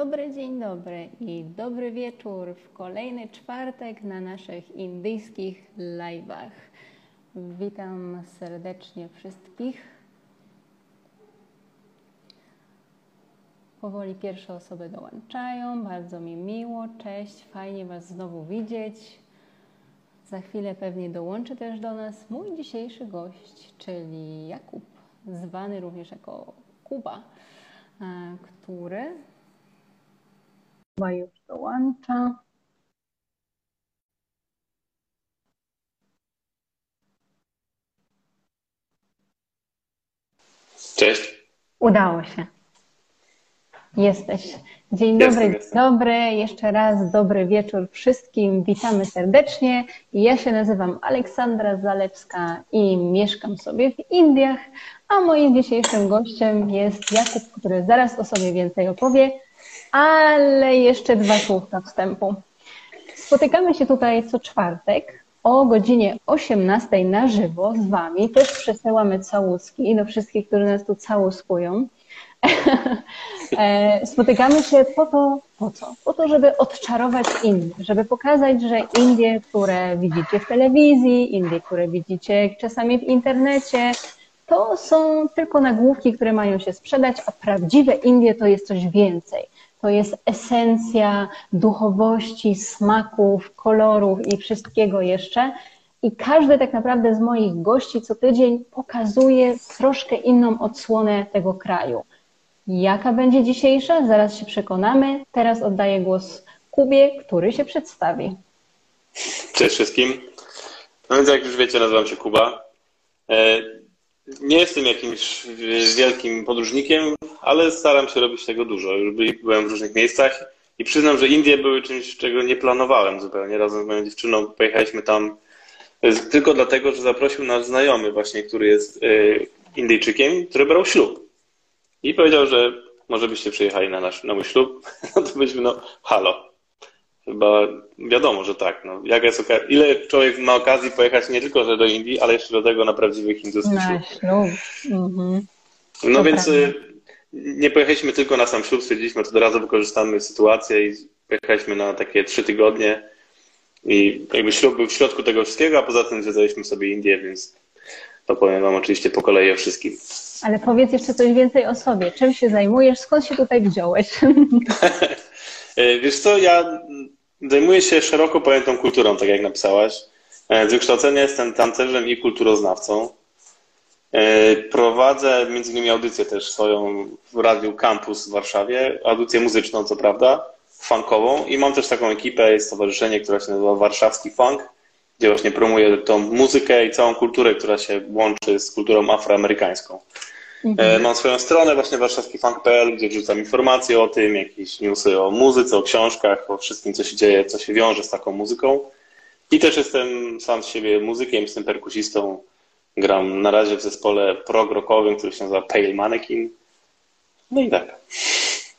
dobry, dzień dobry i dobry wieczór w kolejny czwartek na naszych indyjskich live'ach. Witam serdecznie wszystkich. Powoli pierwsze osoby dołączają, bardzo mi miło, cześć, fajnie Was znowu widzieć. Za chwilę pewnie dołączy też do nas mój dzisiejszy gość, czyli Jakub, zwany również jako Kuba, e, który chyba już dołącza. Cześć. Udało się. Jesteś. Dzień Jestem, dobry, jestem. dzień dobry. Jeszcze raz dobry wieczór wszystkim. Witamy serdecznie. Ja się nazywam Aleksandra Zalewska i mieszkam sobie w Indiach, a moim dzisiejszym gościem jest Jakub, który zaraz o sobie więcej opowie, ale jeszcze dwa słówka wstępu. Spotykamy się tutaj co czwartek o godzinie 18 na żywo z Wami. Też przesyłamy całuski do wszystkich, którzy nas tu całuskują. E, Spotykamy się po to, po co? Po to, żeby odczarować Indie, żeby pokazać, że Indie, które widzicie w telewizji, Indie, które widzicie czasami w internecie, to są tylko nagłówki, które mają się sprzedać, a prawdziwe Indie to jest coś więcej. To jest esencja duchowości, smaków, kolorów i wszystkiego jeszcze. I każdy tak naprawdę z moich gości co tydzień pokazuje troszkę inną odsłonę tego kraju. Jaka będzie dzisiejsza? Zaraz się przekonamy. Teraz oddaję głos Kubie, który się przedstawi. Cześć wszystkim. No więc jak już wiecie, nazywam się Kuba. Nie jestem jakimś wielkim podróżnikiem, ale staram się robić tego dużo. Już by- byłem w różnych miejscach i przyznam, że Indie były czymś, czego nie planowałem zupełnie. Razem z moją dziewczyną pojechaliśmy tam e, tylko dlatego, że zaprosił nas znajomy właśnie, który jest e, Indyjczykiem, który brał ślub. I powiedział, że może byście przyjechali na, nasz, na mój ślub. No to byliśmy, no halo. Chyba wiadomo, że tak. No, jaka jest oka- ile człowiek ma okazji pojechać nie tylko że do Indii, ale jeszcze do tego na prawdziwych hinduskich ślub. ślub. Mhm. No więc y, nie pojechaliśmy tylko na sam ślub, stwierdziliśmy, że od razu wykorzystamy sytuację i pojechaliśmy na takie trzy tygodnie. I jakby ślub był w środku tego wszystkiego, a poza tym zwiedzaliśmy sobie Indię, więc to powiem Wam oczywiście po kolei o wszystkim. Ale powiedz jeszcze coś więcej o sobie. Czym się zajmujesz? Skąd się tutaj wziąłeś? E, Wiesz co, ja zajmuję się szeroko pojętą kulturą, tak jak napisałaś. E, Z wykształcenia jestem tancerzem i kulturoznawcą. E, Prowadzę między innymi audycję też swoją w Radiu Campus w Warszawie, audycję muzyczną co prawda, funkową i mam też taką ekipę, jest stowarzyszenie, które się nazywa Warszawski Funk, gdzie właśnie promuję tą muzykę i całą kulturę, która się łączy z kulturą afroamerykańską. E, Mam swoją stronę właśnie warszawskifunk.pl, gdzie wrzucam informacje o tym, jakieś newsy o muzyce, o książkach, o wszystkim, co się dzieje, co się wiąże z taką muzyką. I też jestem sam z siebie muzykiem, jestem perkusistą. Gram na razie w zespole prog-rockowym, który się nazywa Pale Mannequin. No i tak.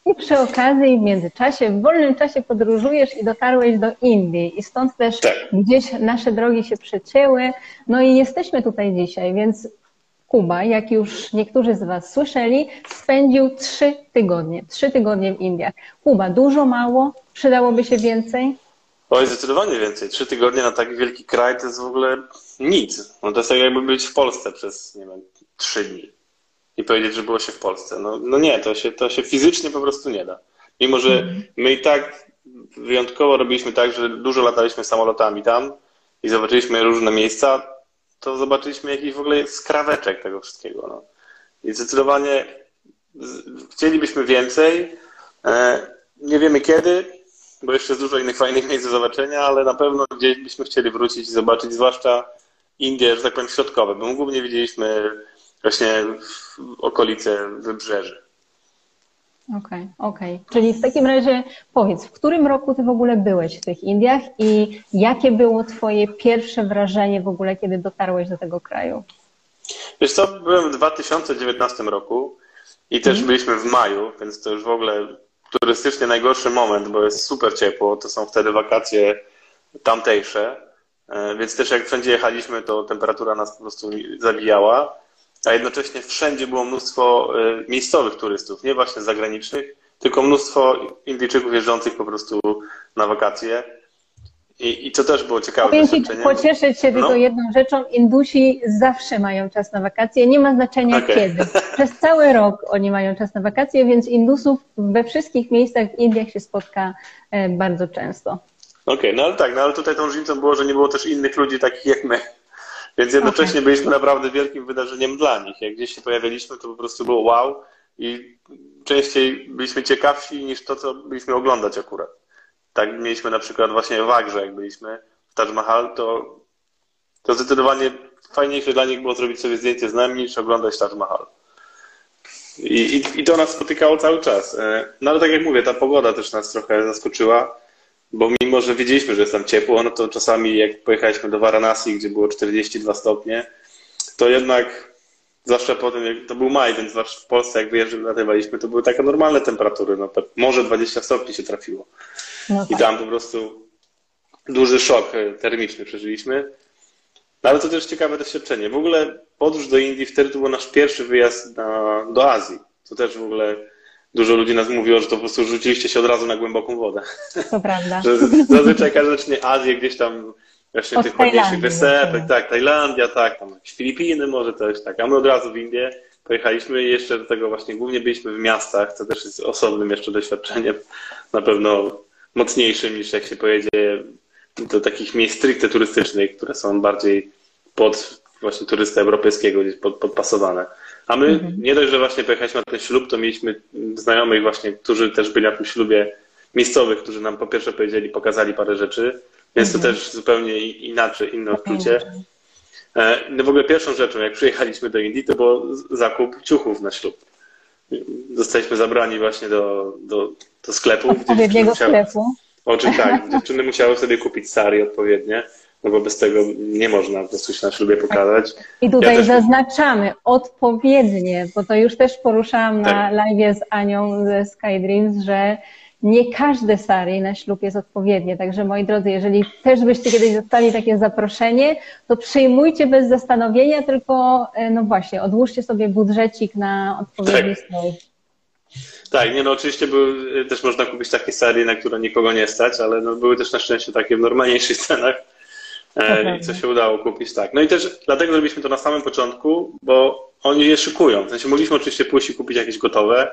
I przy okazji w międzyczasie, w wolnym czasie podróżujesz i dotarłeś do Indii i stąd też Tak. gdzieś nasze drogi się przecięły. No i jesteśmy tutaj dzisiaj, więc Kuba, jak już niektórzy z Was słyszeli, spędził trzy tygodnie, trzy tygodnie w Indiach. Kuba, dużo, mało? Przydałoby się więcej? Oj, zdecydowanie więcej. Trzy tygodnie na taki wielki kraj to jest w ogóle nic. No to jest tak jakby być w Polsce przez, nie wiem, trzy dni i powiedzieć, że było się w Polsce. No, no nie, to się, to się fizycznie po prostu nie da. Mimo, że my i tak wyjątkowo robiliśmy tak, że dużo lataliśmy samolotami tam i zobaczyliśmy różne miejsca, to zobaczyliśmy jakiś w ogóle skraweczek tego wszystkiego. No. I zdecydowanie chcielibyśmy więcej. E, Nie wiemy kiedy, bo jeszcze jest dużo innych fajnych miejsc do zobaczenia, ale na pewno gdzieś byśmy chcieli wrócić i zobaczyć, zwłaszcza Indie, że tak powiem, środkowe, bo głównie widzieliśmy właśnie okolice wybrzeży. Okej, okej. Czyli w takim razie powiedz, w którym roku ty w ogóle byłeś w tych Indiach i jakie było twoje pierwsze wrażenie w ogóle, kiedy dotarłeś do tego kraju? Wiesz co, byłem w 2019 roku i też byliśmy w maju, więc to już w ogóle turystycznie najgorszy moment, bo jest super ciepło, to są wtedy wakacje tamtejsze, E, więc też jak wszędzie jechaliśmy, to temperatura nas po prostu zabijała, a jednocześnie wszędzie było mnóstwo e, miejscowych turystów, nie właśnie zagranicznych, tylko mnóstwo Indijczyków jeżdżących po prostu na wakacje. I, i co też było ciekawe Powiem doświadczenie. pocieszyć się tylko No. jedną rzeczą. Indusi zawsze mają czas na wakacje. Nie ma znaczenia Okej. kiedy. Przez cały rok oni mają czas na wakacje, więc Indusów we wszystkich miejscach w Indiach się spotka e, bardzo często. Okej, no ale tak, no ale tutaj tą różnicą było, że nie było też innych ludzi takich jak my. Więc jednocześnie byliśmy naprawdę wielkim wydarzeniem dla nich. Jak gdzieś się pojawialiśmy, to po prostu było wow i częściej byliśmy ciekawsi niż to, co byliśmy oglądać akurat. Tak mieliśmy na przykład właśnie w Agrze, jak byliśmy w Taj Mahal, to, to zdecydowanie fajniejsze dla nich było zrobić sobie zdjęcie z nami niż oglądać Taj Mahal. I, i, I to nas spotykało cały czas. E, No ale tak jak mówię, ta pogoda też nas trochę zaskoczyła, bo mimo, że wiedzieliśmy, że jest tam ciepło, no to czasami jak pojechaliśmy do Varanasi, gdzie było 42 stopnie, to jednak zwłaszcza po tym, jak to był maj, więc zwłaszcza w Polsce, jak wyjeżdżaliśmy, to były takie normalne temperatury, no może 20 stopni się trafiło. No I tak. tam po prostu duży szok e, termiczny przeżyliśmy. No ale to też ciekawe doświadczenie. W ogóle podróż do Indii wtedy to był nasz pierwszy wyjazd na, do Azji. To też w ogóle dużo ludzi nas mówiło, że to po prostu rzuciliście się od razu na głęboką wodę. To prawda. Że zazwyczaj każdy zacznie Azję gdzieś tam właśnie Od tych ładniejszych wysepek, tak, Tajlandia, tak, tam Filipiny może też, tak, a my od razu w Indię pojechaliśmy i jeszcze do tego właśnie głównie byliśmy w miastach, co też jest osobnym jeszcze doświadczeniem, na pewno mocniejszym niż jak się pojedzie do takich miejsc stricte turystycznych, które są bardziej pod właśnie turystę europejskiego gdzieś pod, podpasowane. A my nie dość, że właśnie pojechaliśmy na ten ślub, to mieliśmy znajomych właśnie, którzy też byli na tym ślubie miejscowych, którzy nam po pierwsze powiedzieli, pokazali parę rzeczy, więc to też zupełnie inaczej, inne odczucie. E, No w ogóle pierwszą rzeczą, jak przyjechaliśmy do Indii, to było z- zakup ciuchów na ślub. Zostaliśmy zabrani właśnie do, do, do sklepu. Odpowiedniego musiały- sklepu. Oczy tak, dziewczyny musiały sobie kupić sari odpowiednie, no bo bez tego nie można po prostu się na ślubie pokazać. I tutaj Ja też- zaznaczamy odpowiednie, bo to już też poruszałam na Tak. live z Anią ze Skydreams, że nie każde sari na ślub jest odpowiednie. Także moi drodzy, jeżeli też byście kiedyś dostali takie zaproszenie, to przyjmujcie bez zastanowienia, tylko e, no właśnie, odłóżcie sobie budżecik na odpowiedni Tak. Tak, nie no oczywiście były, też można kupić takie serie, na które nikogo nie stać, ale no, były też na szczęście takie w normalniejszych cenach. E. I co się udało kupić, tak. No i też dlatego zrobiliśmy to na samym początku, bo oni je szykują. W sensie mogliśmy oczywiście pójść i kupić jakieś gotowe,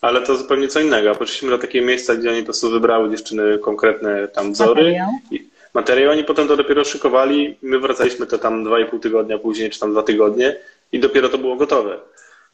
ale to zupełnie co innego. Poszliśmy do takiego miejsca, gdzie oni po prostu wybrały dziewczyny konkretne tam wzory. Materiał. I materiał oni potem to dopiero szykowali. My wracaliśmy to tam dwa i pół tygodnia później, czy tam dwa tygodnie i dopiero to było gotowe.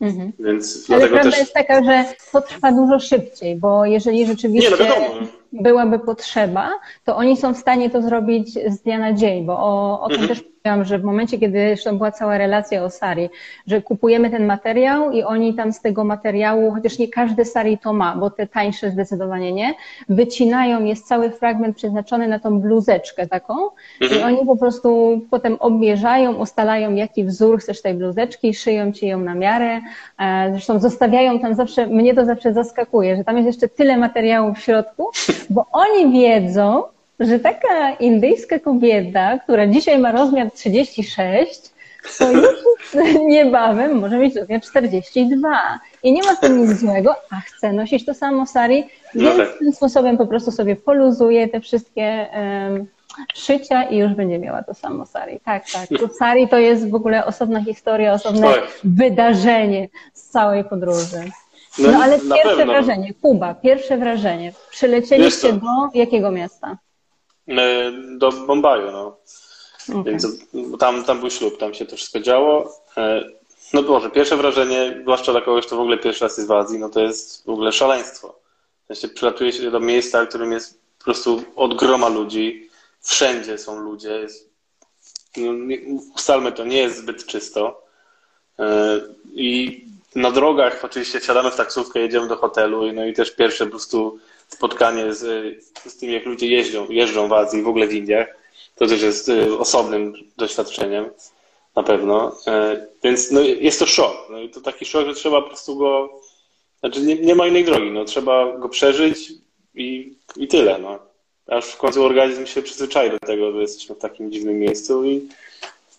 Mhm. Więc Ale prawda też... jest taka, że to trwa dużo szybciej, bo jeżeli rzeczywiście Nie, no wiadomo. Byłaby potrzeba, to oni są w stanie to zrobić z dnia na dzień, bo o, o tym Mhm. też mówiłam, że w momencie, kiedy zresztą była cała relacja o sari, że kupujemy ten materiał i oni tam z tego materiału, chociaż nie każdy sari to ma, bo te tańsze zdecydowanie nie, wycinają, jest cały fragment przeznaczony na tą bluzeczkę taką i Mhm. oni po prostu potem obmierzają, ustalają jaki wzór chcesz tej bluzeczki, szyją ci ją na miarę, E, zresztą zostawiają tam zawsze, mnie to zawsze zaskakuje, że tam jest jeszcze tyle materiału w środku, bo oni wiedzą, że taka indyjska kobieta, która dzisiaj ma rozmiar 36, to już niebawem może mieć rozmiar 42. I nie ma w tym nic złego, a chce nosić to samo sari, No więc tak. tym sposobem po prostu sobie poluzuje te wszystkie em, szycia i już będzie miała to samo sari. Tak, tak. To sari to jest w ogóle osobna historia, osobne wydarzenie z całej podróży. No, No, ale pierwsze pewno. wrażenie, Kuba, pierwsze wrażenie. Przylecieliście do jakiego miasta? E, Do Bombaju, no. Okej. Więc tam, tam był ślub, tam się to wszystko działo. E, No Boże, pierwsze wrażenie, zwłaszcza dla kogoś, kto w ogóle pierwszy raz jest w Azji, no to jest w ogóle szaleństwo. W sensie przylatuje się do miejsca, w którym jest po prostu od groma ludzi, wszędzie są ludzie, jest, no, ustalmy to, nie jest zbyt czysto. E, I na drogach oczywiście wsiadamy w taksówkę, jedziemy do hotelu, no i też pierwsze po prostu spotkanie z, z tym, jak ludzie jeżdżą, jeżdżą w Azji, w ogóle w Indiach. To też jest e, osobnym doświadczeniem, na pewno. E, Więc no, jest to szok. No i to taki szok, że trzeba po prostu go. Znaczy, nie, nie ma innej drogi. No, trzeba go przeżyć i, i tyle. No. Aż w końcu organizm się przyzwyczai do tego, że jesteśmy w takim dziwnym miejscu i,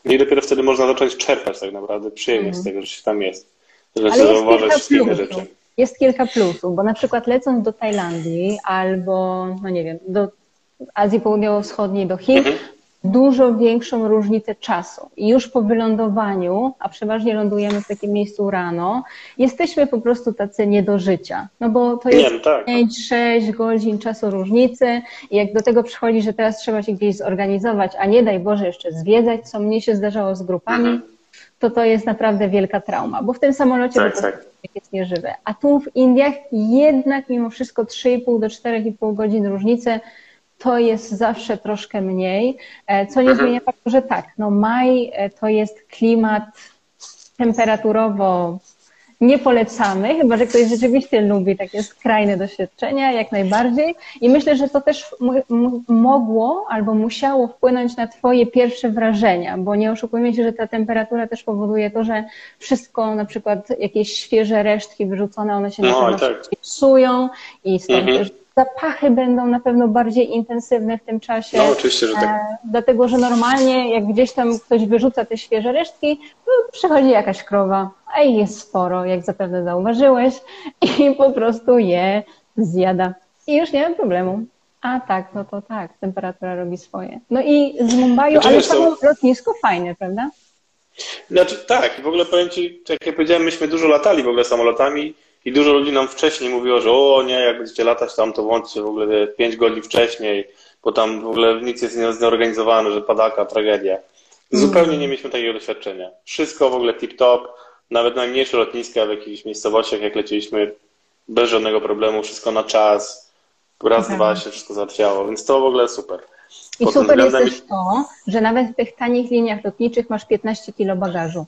i dopiero wtedy można zacząć czerpać tak naprawdę przyjemność z tego, że się tam jest. Kilka wszystkie rzeczy. jest kilka plusów, bo na przykład lecąc do Tajlandii albo, no nie wiem, do Azji Południowo-Wschodniej, do Chin, mhm dużo większą różnicę czasu. I już po wylądowaniu, a przeważnie lądujemy w takim miejscu rano, jesteśmy po prostu tacy nie do życia. No bo to jest nie, tak. 5-6 godzin czasu różnicy i jak do tego przychodzi, że teraz trzeba się gdzieś zorganizować, a nie daj Boże jeszcze zwiedzać, co mnie się zdarzało z grupami, mhm. To to jest naprawdę wielka trauma, bo w tym samolocie tak, tak. jest nieżywe. A tu w Indiach jednak mimo wszystko 3,5 do 4,5 godzin różnicy to jest zawsze troszkę mniej, e, co nie mhm. zmienia faktu, że tak, no maj e, to jest klimat temperaturowo nie polecamy, chyba że ktoś rzeczywiście lubi takie skrajne doświadczenia, jak najbardziej. I myślę, że to też mogło albo musiało wpłynąć na Twoje pierwsze wrażenia, bo nie oszukujmy się, że ta temperatura też powoduje to, że wszystko, na przykład jakieś świeże resztki wyrzucone, one się no, na tak. psują i stąd mhm. też Zapachy będą na pewno bardziej intensywne w tym czasie. No, oczywiście, że tak. E, dlatego, że normalnie jak gdzieś tam ktoś wyrzuca te świeże resztki, to przychodzi jakaś krowa, a ich jest sporo, jak zapewne zauważyłeś, i po prostu je zjada. I już nie ma problemu. A tak, no to tak, temperatura robi swoje. No i z Mumbai, znaczy, ale samo to... lotnisko fajne, prawda? Znaczy tak, w ogóle powiem Ci, jak ja powiedziałem, myśmy dużo latali w ogóle samolotami i dużo ludzi nam wcześniej mówiło, że o nie, jak będziecie latać tam, to włączcie w ogóle 5 godzin wcześniej, bo tam w ogóle nic jest nieorganizowane, że padaka, tragedia. Zupełnie nie mieliśmy takiego doświadczenia. Wszystko w ogóle tip-top, nawet najmniejsze lotniska w jakichś miejscowościach, jak leciliśmy, bez żadnego problemu, wszystko na czas, raz, dwa mhm. się wszystko załatwiało, więc to w ogóle super. I super jest też to, że nawet w tych tanich liniach lotniczych masz 15 kilo bagażu.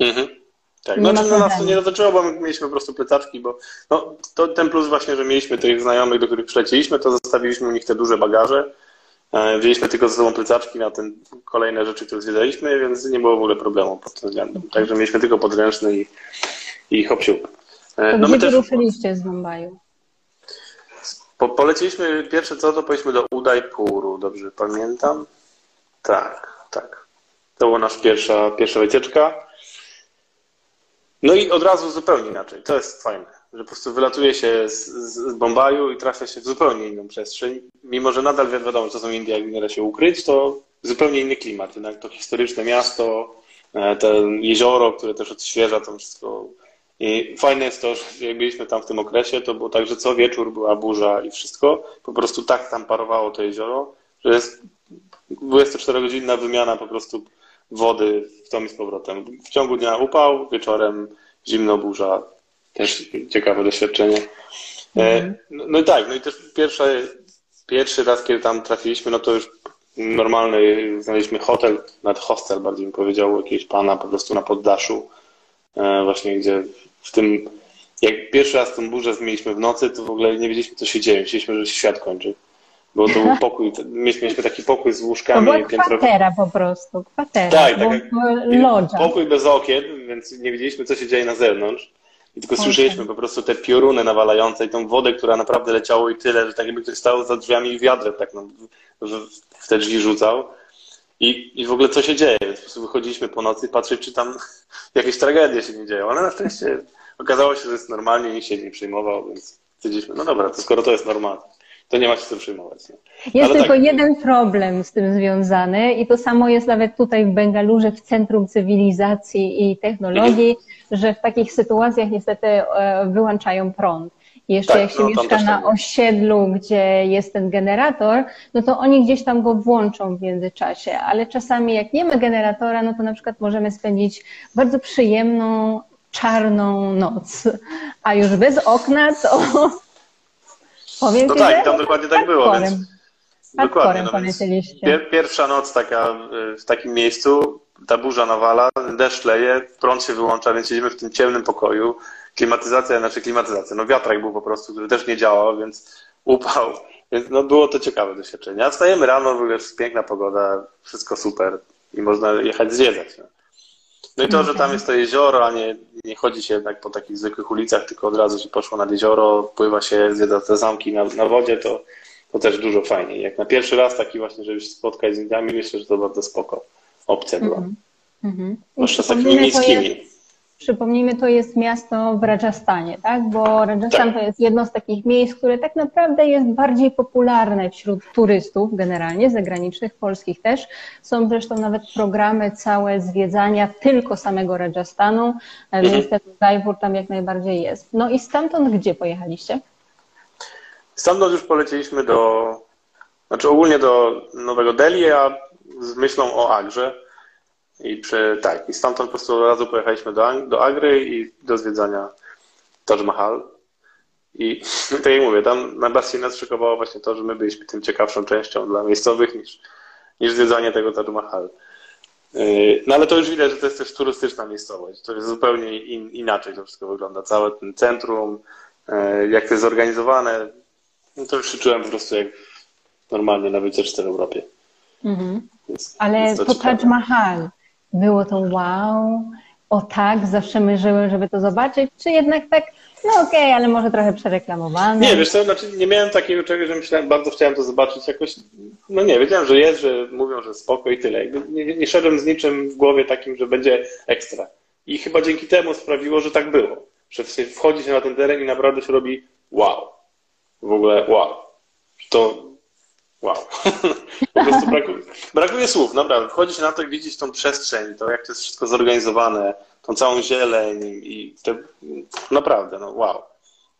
Mhm. Tak, nie znaczy no nas to nie dotyczyło, bo my mieliśmy po prostu plecaczki, bo no, to ten plus właśnie, że mieliśmy tych znajomych, do których przyleciliśmy, to zostawiliśmy u nich te duże bagaże. E, wzięliśmy tylko ze sobą plecaczki na ten kolejne rzeczy, które zwiedzaliśmy, więc nie było w ogóle problemu pod tym względem. Także mieliśmy tylko podręczny i, i e, No, gdzie my też ruszyliście z Mumbaiu? Po, poleciliśmy pierwsze co, to pojedziemy do Udaipuru, dobrze pamiętam? Tak, tak. To była nasza pierwsza, pierwsza wycieczka. No i od razu zupełnie inaczej. To jest fajne, że po prostu wylatuje się z, z Bombaju i trafia się w zupełnie inną przestrzeń. Mimo, że nadal wiadomo, że to są Indie, jak nie da się ukryć, to zupełnie inny klimat. Jednak to historyczne miasto, e, to jezioro, które też odświeża to wszystko. I fajne jest to, że jak byliśmy tam w tym okresie, to było tak, że co wieczór była burza i wszystko. Po prostu tak tam parowało to jezioro, że jest 24-godzinna wymiana po prostu wody w tom i z powrotem. W ciągu dnia upał, wieczorem zimno burza. Też ciekawe doświadczenie. Mm. No, no i tak, no i też pierwsze, pierwszy raz, kiedy tam trafiliśmy, no to już normalny, znaleźliśmy hotel, nawet hostel bardziej bym powiedział, jakiegoś pana po prostu na poddaszu, e, właśnie gdzie w tym, jak pierwszy raz tą burzę mieliśmy w nocy, to w ogóle nie wiedzieliśmy, co się dzieje. Myśleliśmy, że się świat kończy. Bo to był pokój, mieliśmy taki pokój z łóżkami. To była kwatera po prostu, kwatera. Tak, tak. Pokój bez okien, więc nie wiedzieliśmy, co się dzieje na zewnątrz. I tylko słyszeliśmy po prostu te pioruny nawalające i tą wodę, która naprawdę leciało i tyle, że tak jakby ktoś stał za drzwiami i wiadrem tak no, w te drzwi rzucał. I, I w ogóle co się dzieje? Po prostu wychodziliśmy po nocy patrzeć, czy tam jakieś tragedie się nie dzieją. Ale na szczęście okazało się, że jest normalnie, nikt się nie przejmował, więc stwierdziliśmy, no dobra, to skoro to jest normalne to nie ma się co przejmować. Nie? Jest Ale tylko tak. jeden problem z tym związany i to samo jest nawet tutaj w Bengalurze, w centrum cywilizacji i technologii, mhm. że w takich sytuacjach niestety e, wyłączają prąd. Jeszcze tak, jak się no, mieszka na tak osiedlu, gdzie jest ten generator, no to oni gdzieś tam go włączą w międzyczasie, ale czasami jak nie ma generatora, no to na przykład możemy spędzić bardzo przyjemną, czarną noc, a już bez okna to Powiem no tak, tam dokładnie tak było, więc... Dokładnie. No więc pierwsza noc taka w takim miejscu, ta burza nawala, deszcz leje, prąd się wyłącza, więc siedzimy w tym ciemnym pokoju. Klimatyzacja, znaczy klimatyzacja, no wiatrak był po prostu, który też nie działał, więc upał. Więc no było to ciekawe doświadczenie. A wstajemy rano, w ogóle jest piękna pogoda, wszystko super i można jechać zwiedzać. No. No i to, że tam jest to jezioro, a nie, nie chodzi się jednak po takich zwykłych ulicach, tylko od razu się poszło nad jezioro, pływa się, zwiedza te zamki na, na wodzie, to, to też dużo fajniej. Jak na pierwszy raz taki właśnie, żeby się spotkać z Indiami, myślę, że to bardzo spoko opcja była. Mm -hmm. Zwłaszcza z takimi niskimi. Przypomnijmy, to jest miasto w Rajasthanie, tak? Bo Rajasthan Tak. to jest jedno z takich miejsc, które tak naprawdę jest bardziej popularne wśród turystów generalnie, zagranicznych, polskich też. Są zresztą nawet programy całe zwiedzania tylko samego Rajasthanu, e, więc ten Jaipur tam jak najbardziej jest. No i stamtąd gdzie pojechaliście? Stamtąd już polecieliśmy do, znaczy ogólnie do Nowego Delhi, a z myślą o Agrze. I przy, tak, i stamtąd po prostu od razu pojechaliśmy do, do Agry i do zwiedzania Taj Mahal. I tak jak mówię, tam najbardziej nas szykowało właśnie to, że my byliśmy tym ciekawszą częścią dla miejscowych niż, niż zwiedzanie tego Taj Mahal. Yy, No ale to już widać, że to jest też turystyczna miejscowość. To jest zupełnie in, inaczej to wszystko wygląda. Całe ten centrum, yy, jak to jest zorganizowane, no to już się czułem po prostu jak normalnie na wycieczce w Europie. Mhm. Więc, Ale więc to ciekawe. Taj Mahal, było to wow, o tak, zawsze marzyłem, żeby to zobaczyć, czy jednak tak, no okej, ale może trochę przereklamowane. Nie, wiesz co, znaczy nie miałem takiego czegoś, że myślałem, bardzo chciałem to zobaczyć jakoś, no nie, wiedziałem, że jest, że mówią, że spoko i tyle. Nie, nie szedłem z niczym w głowie takim, że będzie ekstra. I chyba dzięki temu sprawiło, że tak było. Że wchodzi się na ten teren i naprawdę się robi wow. W ogóle wow. To wow. po prostu brakuje, brakuje słów, naprawdę. Wchodzi się na to i widzieć tą przestrzeń, to jak to jest wszystko zorganizowane, tą całą zieleń i te, naprawdę, no wow.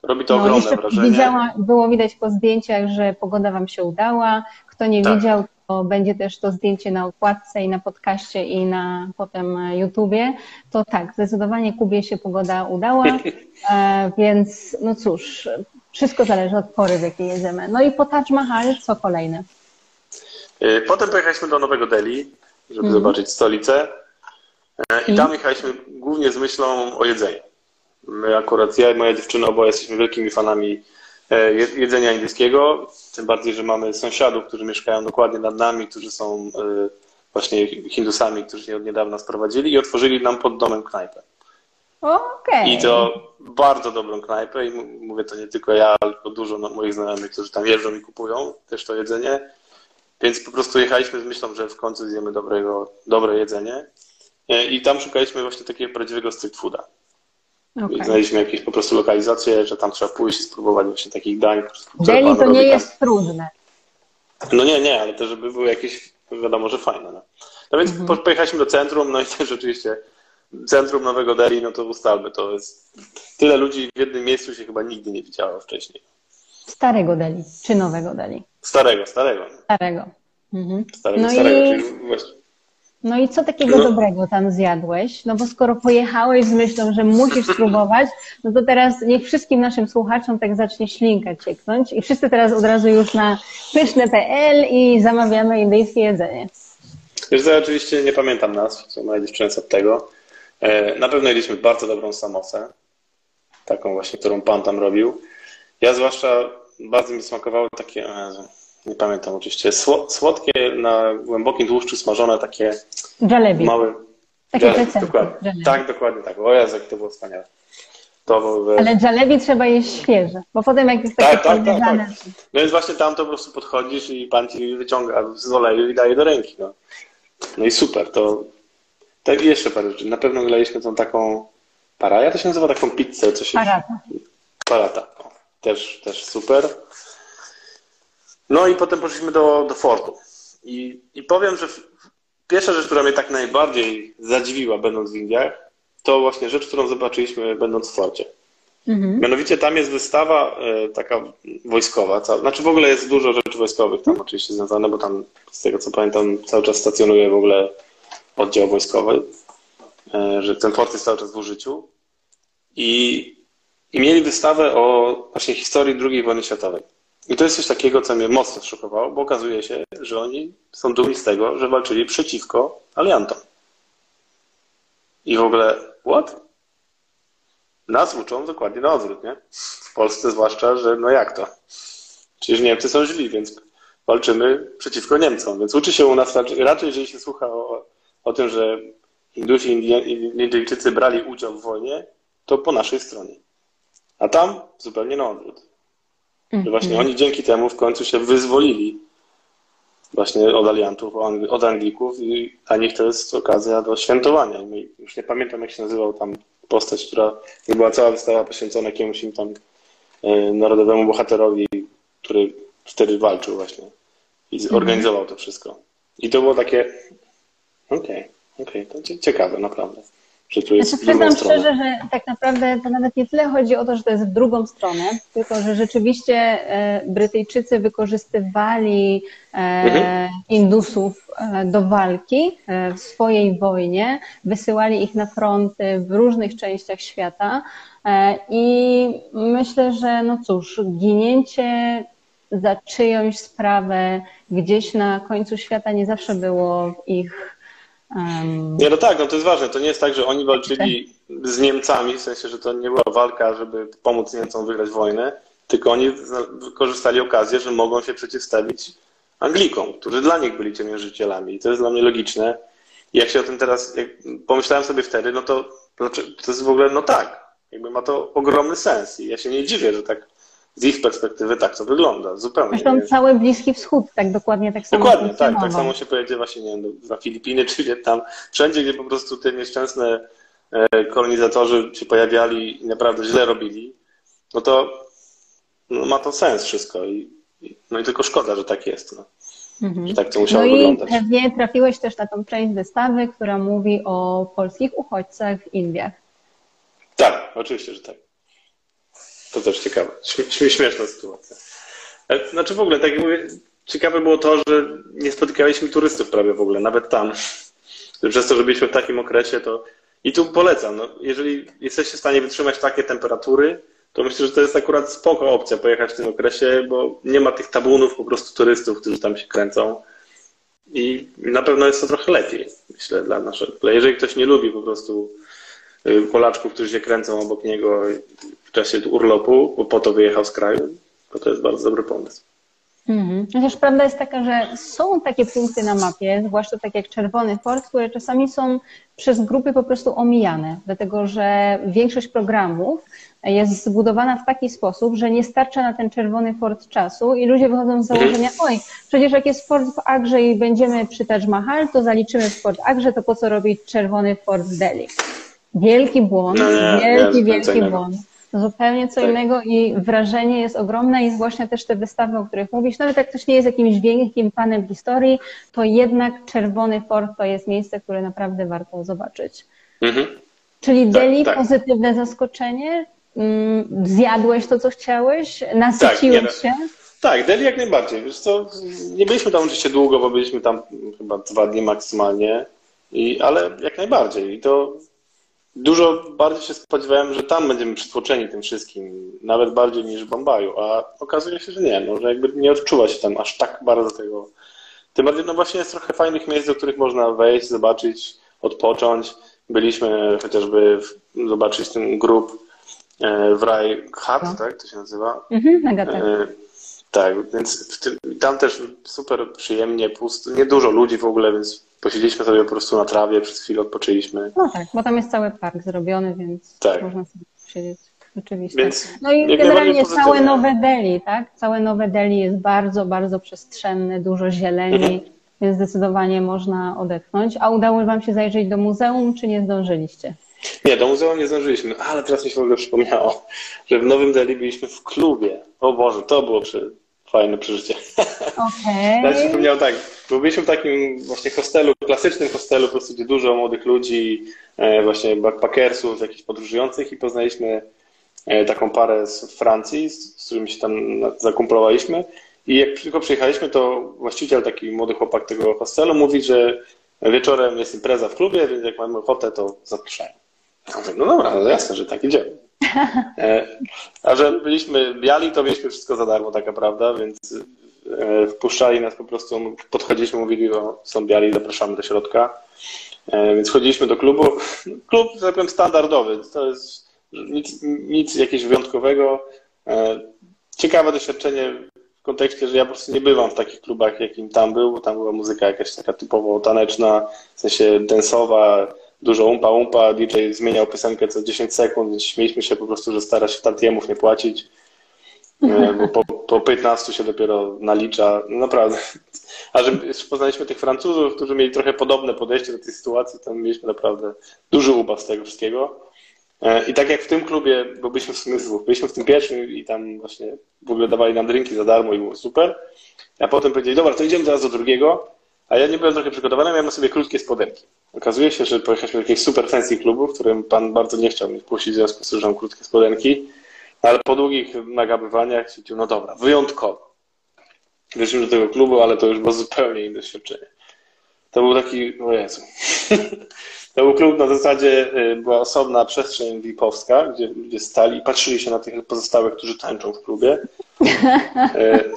Robi to No, ogromne wrażenie. widziała, było widać po zdjęciach, że pogoda Wam się udała. Kto nie Tak. widział, to będzie też to zdjęcie na okładce i na podcaście i na potem YouTubie. To tak, zdecydowanie Kubie się pogoda udała, e, więc no cóż, wszystko zależy od pory, w jakiej jedziemy. No i po Taj Mahal, co kolejne? Y, Potem pojechaliśmy do Nowego Delhi, żeby Mhm. zobaczyć stolicę. E, I I? tam jechaliśmy głównie z myślą o jedzeniu. My akurat, ja i moja dziewczyna oboje jesteśmy wielkimi fanami e, je- jedzenia indyjskiego. Tym bardziej, że mamy sąsiadów, którzy mieszkają dokładnie nad nami, którzy są e, właśnie Hindusami, którzy się od niedawna sprowadzili i otworzyli nam pod domem knajpę. Okej. I to bardzo dobrą knajpę i mówię to nie tylko ja, tylko dużo no- moich znajomych, którzy tam jeżdżą i kupują też to jedzenie. Więc po prostu jechaliśmy z myślą, że w końcu zjemy dobrego, dobre jedzenie. E, I tam szukaliśmy właśnie takiego prawdziwego street fooda. I znaleźliśmy jakieś po prostu lokalizacje, że tam trzeba pójść i spróbować właśnie takich dań. pan to nie tam. jest trudne. No nie, nie, ale też żeby były jakieś, wiadomo, że fajne. No, no więc Mhm. po- pojechaliśmy do centrum, no i też rzeczywiście centrum Nowego Delhi, no to ustalmy, to jest tyle ludzi w jednym miejscu się chyba nigdy nie widziało wcześniej. Starego Delhi, czy nowego Delhi? Starego, starego. Starego. Mhm. Starego, No starego. i- Czyli właśnie, No i co takiego No. dobrego tam zjadłeś? No bo skoro pojechałeś z myślą, że musisz spróbować, no to teraz niech wszystkim naszym słuchaczom tak zacznie ślinka cieknąć i wszyscy teraz od razu już na pyszne.pl i zamawiamy indyjskie jedzenie. Wiesz ja oczywiście nie pamiętam nazw, co moja dziewczyna od tego. E, Na pewno jedliśmy bardzo dobrą samosę, taką właśnie, którą pan tam robił. Ja zwłaszcza bardzo mi smakowały takie, Jezu, nie pamiętam oczywiście, sło- słodkie na głębokim tłuszczu smażone takie Jalebi. małe... Takie Jalebi, dokładnie. Jalebi. Tak, dokładnie tak. O Jezu, to było wspaniałe. To Ale jalebi trzeba jeść świeże, bo potem jak jest takie tak, tak, tak, tak. No więc właśnie tam to po prostu podchodzisz i pan ci wyciąga z oleju i daje do ręki. No, no i super, to tak i jeszcze parę rzeczy. Na pewno graliśmy tą taką paraja, to się nazywa taką pizzę, co się... parata. Parata. Też, też super. No i potem poszliśmy do, do fortu. I, I powiem, że pierwsza rzecz, która mnie tak najbardziej zadziwiła, będąc w Indiach, to właśnie rzecz, którą zobaczyliśmy, będąc w forcie. Mhm. Mianowicie tam jest wystawa e, taka wojskowa. Ca- Znaczy w ogóle jest dużo rzeczy wojskowych tam oczywiście związane, bo tam z tego co pamiętam cały czas stacjonuje w ogóle oddział wojskowy, e, że ten fort jest cały czas w użyciu. I, i mieli wystawę o właśnie historii II wojny światowej. I to jest coś takiego, co mnie mocno zszokowało, bo okazuje się, że oni są dumni z tego, że walczyli przeciwko aliantom. I w ogóle, what? Nas uczą dokładnie na odwrót, nie? W Polsce zwłaszcza, że no jak to? Przecież Niemcy są źli, więc walczymy przeciwko Niemcom. Więc uczy się u nas raczej, raczej jeżeli się słucha o, o tym, że Hindusi i Indyjczycy brali udział w wojnie, to po naszej stronie. A tam zupełnie na odwrót. Że właśnie Mhm. oni dzięki temu w końcu się wyzwolili właśnie od aliantów, od Anglików, i dla nich to jest okazja do świętowania. Już nie pamiętam, jak się nazywał tam postać, która była cała wystawa poświęcona jakiemuś im tam e, narodowemu bohaterowi, który wtedy walczył właśnie i Mhm. zorganizował to wszystko. I to było takie, okej, okej, to cie- ciekawe naprawdę, że tu jest Znaczy, przyznam stronę. szczerze, że tak naprawdę to nawet nie tyle chodzi o to, że to jest w drugą stronę, tylko że rzeczywiście e, Brytyjczycy wykorzystywali e, Mhm. Indusów e, do walki w swojej wojnie, wysyłali ich na fronty w różnych częściach świata i myślę, że no cóż, ginięcie za czyjąś sprawę gdzieś na końcu świata nie zawsze było w ich em, Nie, no tak, no to jest ważne. To nie jest tak, że oni walczyli z Niemcami, w sensie, że to nie była walka, żeby pomóc Niemcom wygrać wojnę, tylko oni wykorzystali okazję, że mogą się przeciwstawić Anglikom, którzy dla nich byli ciemiężycielami. I to jest dla mnie logiczne. I jak się o tym teraz, jak pomyślałem sobie wtedy, no to, to, to jest w ogóle, no tak, jakby ma to ogromny sens. I ja się nie dziwię, że tak z ich perspektywy tak to wygląda. Zupełnie. Zresztą cały Bliski Wschód tak dokładnie tak samo Dokładnie, tak. Tak samo się pojedzie właśnie nie wiem, na Filipiny czy Wietnam. Wszędzie, gdzie po prostu te nieszczęsne e, kolonizatorzy się pojawiali i naprawdę źle robili, no to no, ma to sens wszystko. I, i, no i tylko szkoda, że tak jest. No. Mhm. Tak to musiało No i wyglądać. pewnie trafiłeś też na tą część wystawy, która mówi o polskich uchodźcach w Indiach. Tak, oczywiście, że tak. To też ciekawe. Śmie- Śmieszna sytuacja. E, Znaczy w ogóle, tak jak mówię, ciekawe było to, że nie spotykaliśmy turystów prawie w ogóle, nawet tam. Przez to, że byliśmy w takim okresie, to i tu polecam, no, jeżeli jesteście w stanie wytrzymać takie temperatury, to myślę, że to jest akurat spoko opcja pojechać w tym okresie, bo nie ma tych tabunów po prostu turystów, którzy tam się kręcą. I na pewno jest to trochę lepiej, myślę, dla naszego. Jeżeli ktoś nie lubi po prostu Polaczków, którzy się kręcą obok niego w czasie urlopu, bo po to wyjechał z kraju, to to jest bardzo dobry pomysł. Mhm. Chociaż prawda jest taka, że są takie punkty na mapie, zwłaszcza tak jak Czerwony Fort, które czasami są przez grupy po prostu omijane, dlatego że większość programów jest zbudowana w taki sposób, że nie starcza na ten Czerwony Fort czasu i ludzie wychodzą z założenia, oj, przecież jak jest Fort w Agrze i będziemy przy Taj Mahal, to zaliczymy w Fort Agrze, to po co robić Czerwony Fort w Delhi? Wielki błąd, No nie, nie, wielki, co wielki innego. błąd. Zupełnie co Tak. innego i wrażenie jest ogromne i właśnie też te wystawy, o których mówisz, nawet jak ktoś nie jest jakimś wielkim fanem historii, to jednak Czerwony Fort to jest miejsce, które naprawdę warto zobaczyć. Mhm. Czyli Tak, Delhi, tak. pozytywne zaskoczenie? Mm, Zjadłeś to, co chciałeś? Nasyciłeś Tak, nie, się? Tak, Delhi jak najbardziej. Wiesz co, nie byliśmy tam oczywiście długo, bo byliśmy tam chyba dwa dni maksymalnie, i, ale jak najbardziej. I to dużo bardziej się spodziewałem, że tam będziemy przytłoczeni tym wszystkim, nawet bardziej niż w Bombaju, a okazuje się, że nie, no, że jakby nie odczuwa się tam aż tak bardzo tego. Tym bardziej, no właśnie jest trochę fajnych miejsc, do których można wejść, zobaczyć, odpocząć. Byliśmy chociażby w, zobaczyć ten grup e, w Raj Hut, No. tak to się nazywa? Mhm, tak. E, Tak, więc tym, tam też super przyjemnie, pusto, nie dużo ludzi w ogóle, więc posiedzieliśmy sobie po prostu na trawie, przez chwilę odpoczęliśmy. No tak, bo tam jest cały park zrobiony, więc Tak. można sobie siedzieć. Rzeczywiście. Więc No i generalnie całe. Nowe Delhi, tak? Całe Nowe Delhi jest bardzo, bardzo przestrzenne, dużo zieleni, Mhm. więc zdecydowanie można odetchnąć. A udało Wam się zajrzeć do muzeum, czy nie zdążyliście? Nie, do muzeum nie zdążyliśmy, ale teraz mi się w ogóle przypomniało, że w Nowym Delhi byliśmy w klubie. O Boże, to było przy... fajne przeżycie. Okej. Ja się przypomniał tak, bo byliśmy w takim właśnie hostelu, klasycznym hostelu, po prostu gdzie dużo młodych ludzi, e, właśnie backpackersów, jakichś podróżujących i poznaliśmy e, taką parę z Francji, z, którymi się tam zakumplowaliśmy i jak tylko przyjechaliśmy, to właściciel, taki młody chłopak tego hostelu mówi, że wieczorem jest impreza w klubie, więc jak mamy ochotę, to zapraszają. Ja mówię, no dobra, no jasne, że tak idziemy. E, A że byliśmy biali, to mieliśmy wszystko za darmo, taka prawda, więc wpuszczali nas po prostu, podchodziliśmy, mówili, o, są biali, zapraszamy do środka. E, Więc chodziliśmy do klubu. Klub, że tak powiem, standardowy. To jest nic, nic jakiegoś wyjątkowego. E, Ciekawe doświadczenie w kontekście, że ja po prostu nie bywam w takich klubach, jakim tam był, tam była muzyka jakaś taka typowo taneczna, w sensie densowa, dużo umpa umpa, DJ zmieniał piosenkę co 10 sekund, więc śmieliśmy się po prostu, że stara się tantiemów nie płacić, e, bo po, po 15 się dopiero nalicza, no naprawdę. A że poznaliśmy tych Francuzów, którzy mieli trochę podobne podejście do tej sytuacji, to mieliśmy naprawdę duży ubaw z tego wszystkiego. E, I tak jak w tym klubie, bo byliśmy w sumie dwóch, byliśmy w tym pierwszym i tam właśnie w ogóle dawali nam drinki za darmo i było super. A potem powiedzieli, dobra, to idziemy teraz do drugiego. A ja nie byłem trochę przygotowany, miałem na sobie krótkie spodenki. Okazuje się, że pojechaliśmy do jakiegoś super fancy klubu, w którym pan bardzo nie chciał mnie puścić w związku z tym, że mam krótkie spodenki. Ale po długich nagabywaniach stwierdził, no dobra, wyjątkowo. Weszliśmy do tego klubu, ale to już było zupełnie inne doświadczenie. To był taki, o Jezu. To był klub na zasadzie, y, była osobna przestrzeń VIP-owska, gdzie ludzie stali i patrzyli się na tych pozostałych, którzy tańczą w klubie. Y,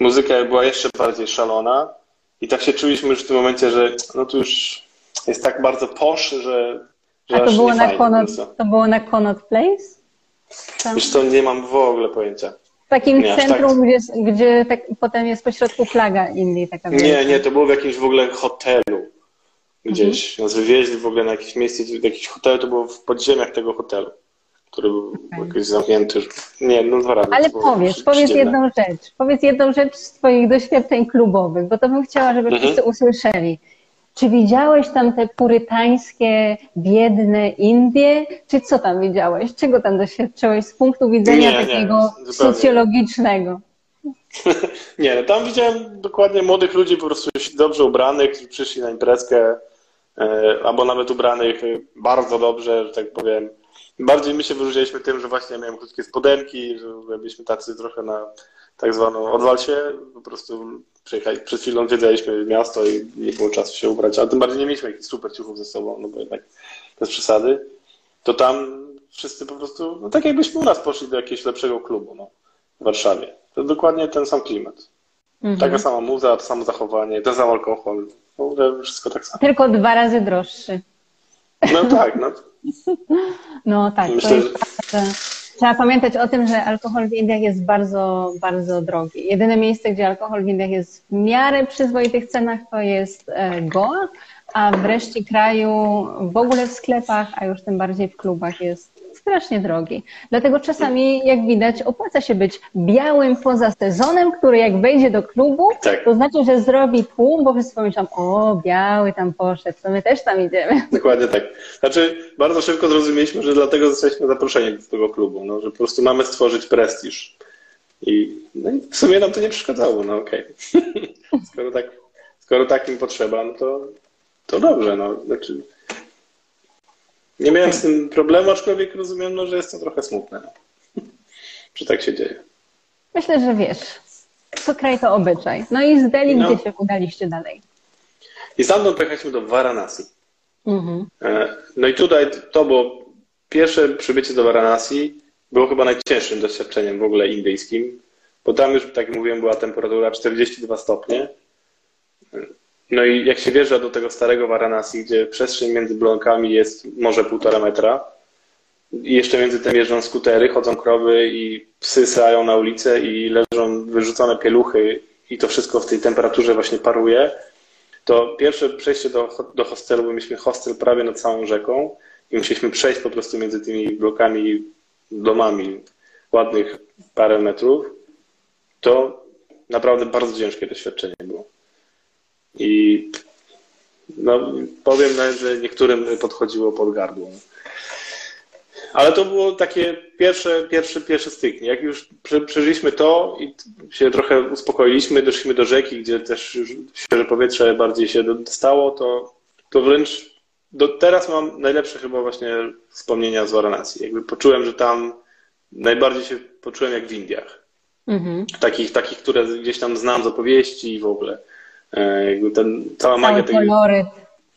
muzyka była jeszcze bardziej szalona i tak się czuliśmy już w tym momencie, że no to już jest tak bardzo posz, że, że A to było, na Connaught, to było na Connaught Place? Tam. Wiesz co, nie mam w ogóle pojęcia. W takim nie, centrum, tak... gdzie, gdzie tak, potem jest pośrodku flaga Indii. Taka nie, nie, to było w jakimś w ogóle hotelu gdzieś. Mhm. Nas wywieźli w ogóle na jakieś miejsce, jakiś hotel, to było w podziemiach tego hotelu, który był okay. jakiś zamknięty. Nie, no dwa razy. Ale powiedz, powiedz jedną rzecz. Powiedz jedną rzecz z Twoich doświadczeń klubowych, bo to bym chciała, żeby mhm. wszyscy usłyszeli. Czy widziałeś tam te purytańskie, biedne Indie? Czy co tam widziałeś? Czego tam doświadczyłeś z punktu widzenia nie, takiego nie, socjologicznego? nie, no tam widziałem dokładnie młodych ludzi po prostu dobrze ubranych, którzy przyszli na imprezkę, e, albo nawet ubranych bardzo dobrze, że tak powiem. Bardziej my się wyróżnialiśmy tym, że właśnie miałem krótkie spodenki, że byliśmy tacy trochę na tak zwaną odwal się, po prostu przyjechali, przed chwilą wiedzieliśmy miasto i nie było czasu się ubrać, ale tym bardziej nie mieliśmy jakichś super ciuchów ze sobą, no bo jednak bez przesady, to tam wszyscy po prostu, no tak jakbyśmy u nas poszli do jakiegoś lepszego klubu, no, w Warszawie. To dokładnie ten sam klimat. Mhm. Taka sama muza, to samo zachowanie, ten sam alkohol, w ogóle wszystko tak samo. Tylko dwa razy droższy. No tak, no. No tak, Myślę, to jest że... Trzeba pamiętać o tym, że alkohol w Indiach jest bardzo, bardzo drogi. Jedyne miejsce, gdzie alkohol w Indiach jest w miarę przyzwoitych cenach, to jest e, Goa, a w reszcie kraju w ogóle w sklepach, a już tym bardziej w klubach jest strasznie drogi. Dlatego czasami, jak widać, opłaca się być białym poza sezonem, który jak wejdzie do klubu, tak. to znaczy, że zrobi tłum, bo wszyscy pomyślą, o, biały tam poszedł, to my też tam idziemy. Dokładnie tak. Znaczy, bardzo szybko zrozumieliśmy, że dlatego zostaliśmy zaproszeni do tego klubu, no, że po prostu mamy stworzyć prestiż. I, no i w sumie nam to nie przeszkadzało, no okej. Okay. skoro, tak, skoro tak im potrzeba, no to, to dobrze, no. Znaczy, nie miałem z tym problemu, aczkolwiek rozumiem, no, że jest to trochę smutne. Czy tak się dzieje? Myślę, że wiesz, co kraj to obyczaj. No i z Delhi, no. gdzie się udaliście dalej? I stamtąd pojechaliśmy do Varanasi. Mhm. E, no i tutaj to było pierwsze przybycie do Varanasi było chyba najcięższym doświadczeniem w ogóle indyjskim, bo tam już, tak jak mówiłem, była temperatura 42 stopnie. No i jak się wjeżdża do tego starego Varanasi, gdzie przestrzeń między blokami jest może półtora metra, i jeszcze między tym jeżdżą skutery, chodzą krowy i psy sają na ulicę i leżą wyrzucone pieluchy i to wszystko w tej temperaturze właśnie paruje, to pierwsze przejście do, do hostelu, bo mieliśmy hostel prawie nad całą rzeką i musieliśmy przejść po prostu między tymi blokami, domami ładnych parę metrów, to naprawdę bardzo ciężkie doświadczenie było. I no, powiem nawet, że niektórym podchodziło pod gardło. Ale to było takie pierwsze, pierwsze, pierwsze styknie. Jak już przeżyliśmy to i się trochę uspokoiliśmy, doszliśmy do rzeki, gdzie też już świeże powietrze bardziej się dostało, to, to wręcz do teraz mam najlepsze chyba właśnie wspomnienia z Varanasi. Jakby poczułem, że tam najbardziej się poczułem jak w Indiach. Mhm. Takich, takich, które gdzieś tam znam z opowieści i w ogóle. E, jakby ten, cała Cały magia tej...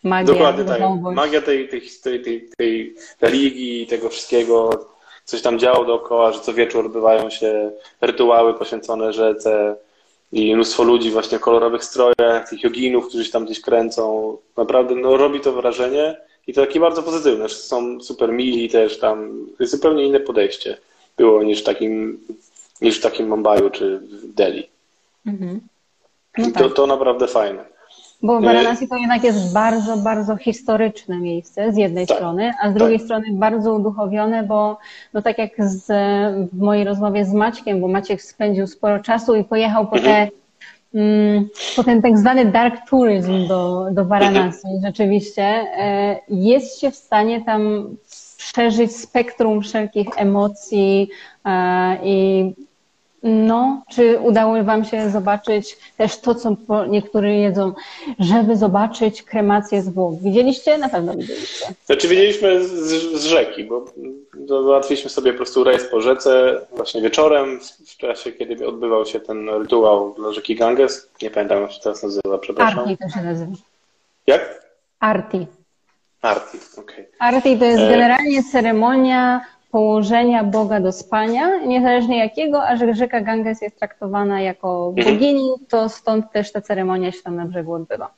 Magia, Dokładnie tak. Magia tej, tej, tej, tej, tej religii, tego wszystkiego, coś tam działo dookoła, że co wieczór odbywają się rytuały poświęcone rzece i mnóstwo ludzi właśnie w kolorowych strojach, tych joginów, którzy się tam gdzieś kręcą. Naprawdę no, robi to wrażenie i to takie bardzo pozytywne, że są super mili też tam. To jest zupełnie inne podejście było niż w takim, niż w takim Mumbaiu czy w Delhi. Mhm. No tak. to, to naprawdę fajne. Bo Varanasi to jednak jest bardzo, bardzo historyczne miejsce z jednej tak, strony, a z drugiej tak. strony bardzo uduchowione, bo no tak jak z, w mojej rozmowie z Maćkiem, bo Maciek spędził sporo czasu i pojechał po, te, mhm. mm, po ten tak zwany dark tourism do, do Varanasi. Mhm. Rzeczywiście e, jest się w stanie tam przeżyć spektrum wszelkich emocji i no, czy udało Wam się zobaczyć też to, co niektórzy jedzą, żeby zobaczyć kremację zwłok? Widzieliście? Na pewno widzieliście. Znaczy widzieliśmy z, z rzeki, bo załatwiliśmy sobie po prostu rejs po rzece właśnie wieczorem, w czasie, kiedy odbywał się ten rytuał dla rzeki Ganges. Nie pamiętam, jak się teraz nazywa, przepraszam. Arti to się nazywa. Jak? Arti. Arti, okej. Okay. Arti to jest e- generalnie ceremonia położenia Boga do spania, niezależnie jakiego, a że rzeka Ganges jest traktowana jako bogini, to stąd też ta ceremonia się tam na brzegu odbywa.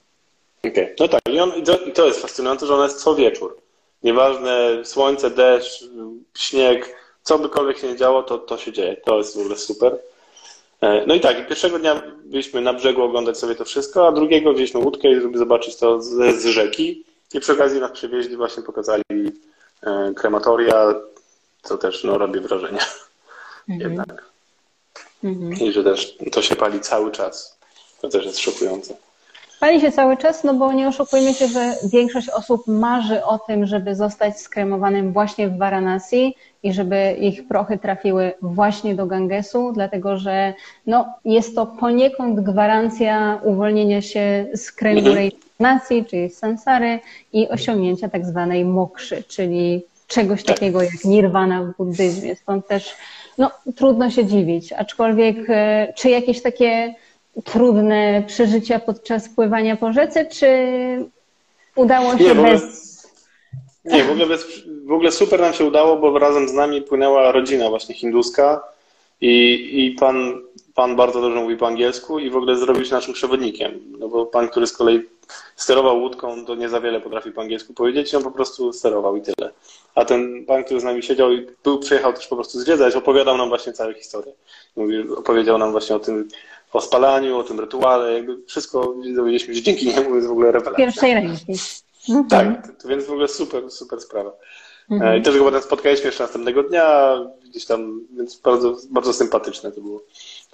Okay. no tak, I, on, i to jest fascynujące, że ona jest co wieczór. Nieważne słońce, deszcz, śnieg, co bykolwiek się nie działo, to, to się dzieje. To jest w ogóle super. E, no i tak, pierwszego dnia byliśmy na brzegu oglądać sobie to wszystko, a drugiego wzięliśmy łódkę, żeby zobaczyć to z, z rzeki. I przy okazji nas przywieźli, właśnie pokazali e, krematoria, co też no, robi wrażenie mhm. jednak. Mhm. I że też to się pali cały czas. To też jest szokujące. Pali się cały czas, no bo nie oszukujmy się, że większość osób marzy o tym, żeby zostać skremowanym właśnie w Varanasi i żeby ich prochy trafiły właśnie do Gangesu, dlatego że no, jest to poniekąd gwarancja uwolnienia się z kręgu mhm. reinkarnacji, czyli sansary i osiągnięcia tak zwanej mokszy, czyli czegoś tak. takiego jak nirwana w buddyzmie. Stąd też no, trudno się dziwić. Aczkolwiek, e, czy jakieś takie trudne przeżycia podczas pływania po rzece, czy udało się nie, bez. Nie, w ogóle, bez, w ogóle super nam się udało, bo razem z nami płynęła rodzina właśnie hinduska i, i pan, pan bardzo dobrze mówi po angielsku i w ogóle zrobił się naszym przewodnikiem. No bo pan, który z kolei sterował łódką, to nie za wiele potrafi po angielsku powiedzieć, on po prostu sterował i tyle. A ten pan, który z nami siedział i był, przyjechał też po prostu zwiedzać, opowiadał nam właśnie całą historię. Mówi, opowiedział nam właśnie o tym, o spalaniu, o tym rytuale, jakby wszystko dowiedzieliśmy się dzięki niemu, jest w ogóle rewelacja. Pierwszej ręki. Tak, to, więc w ogóle super, super sprawa. Mhm. I też go potem spotkaliśmy jeszcze następnego dnia, gdzieś tam, więc bardzo, bardzo sympatyczne to było,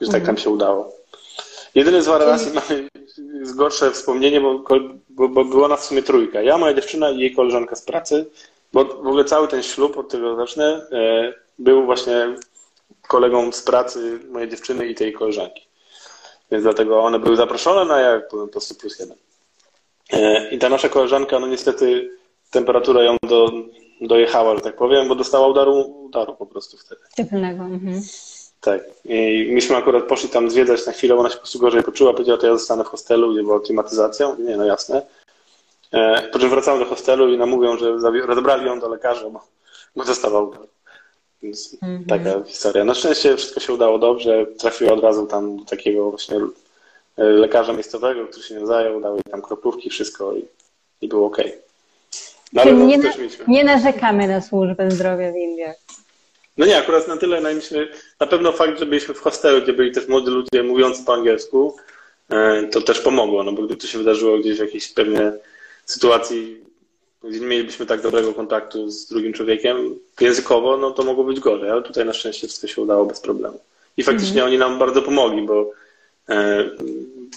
że tak mhm. nam się udało. Jedyny z Varanasi mamy gorsze wspomnienie, bo, bo, bo była nas w sumie trójka. Ja, moja dziewczyna i jej koleżanka z pracy, bo w ogóle cały ten ślub, od tego zacznę, e, był właśnie kolegą z pracy mojej dziewczyny i tej koleżanki. Więc dlatego one były zaproszone, no a ja po prostu plus jeden. E, I ta nasza koleżanka, no niestety temperatura ją do, dojechała, że tak powiem, bo dostała udaru, udaru po prostu wtedy. Cieplnego. Mhm. Tak. I myśmy akurat poszli tam zwiedzać na chwilę, ona się po prostu gorzej poczuła, powiedziała, to ja zostanę w hostelu, gdzie była klimatyzacja. Nie, no jasne. E, po czym wracamy do hostelu i nam mówią, że rozebrali ją do lekarza, bo, bo dostawał Więc mm -hmm. taka historia. Na szczęście wszystko się udało dobrze. Trafiła od razu tam do takiego właśnie e, lekarza miejscowego, który się nią zajął, dał jej tam kroplówki, wszystko i, i było ok. No, ale nie, na, nie narzekamy na służbę zdrowia w Indiach. No nie, akurat na tyle najmyślę, na pewno fakt, że byliśmy w hostelu, gdzie byli też młodzi ludzie mówiący po angielsku, e, to też pomogło, no bo gdyby to się wydarzyło gdzieś w jakiejś pewnej sytuacji, gdzie nie mielibyśmy tak dobrego kontaktu z drugim człowiekiem językowo, no to mogło być gorzej, ale tutaj na szczęście wszystko się udało bez problemu. I faktycznie mm. oni nam bardzo pomogli, bo e,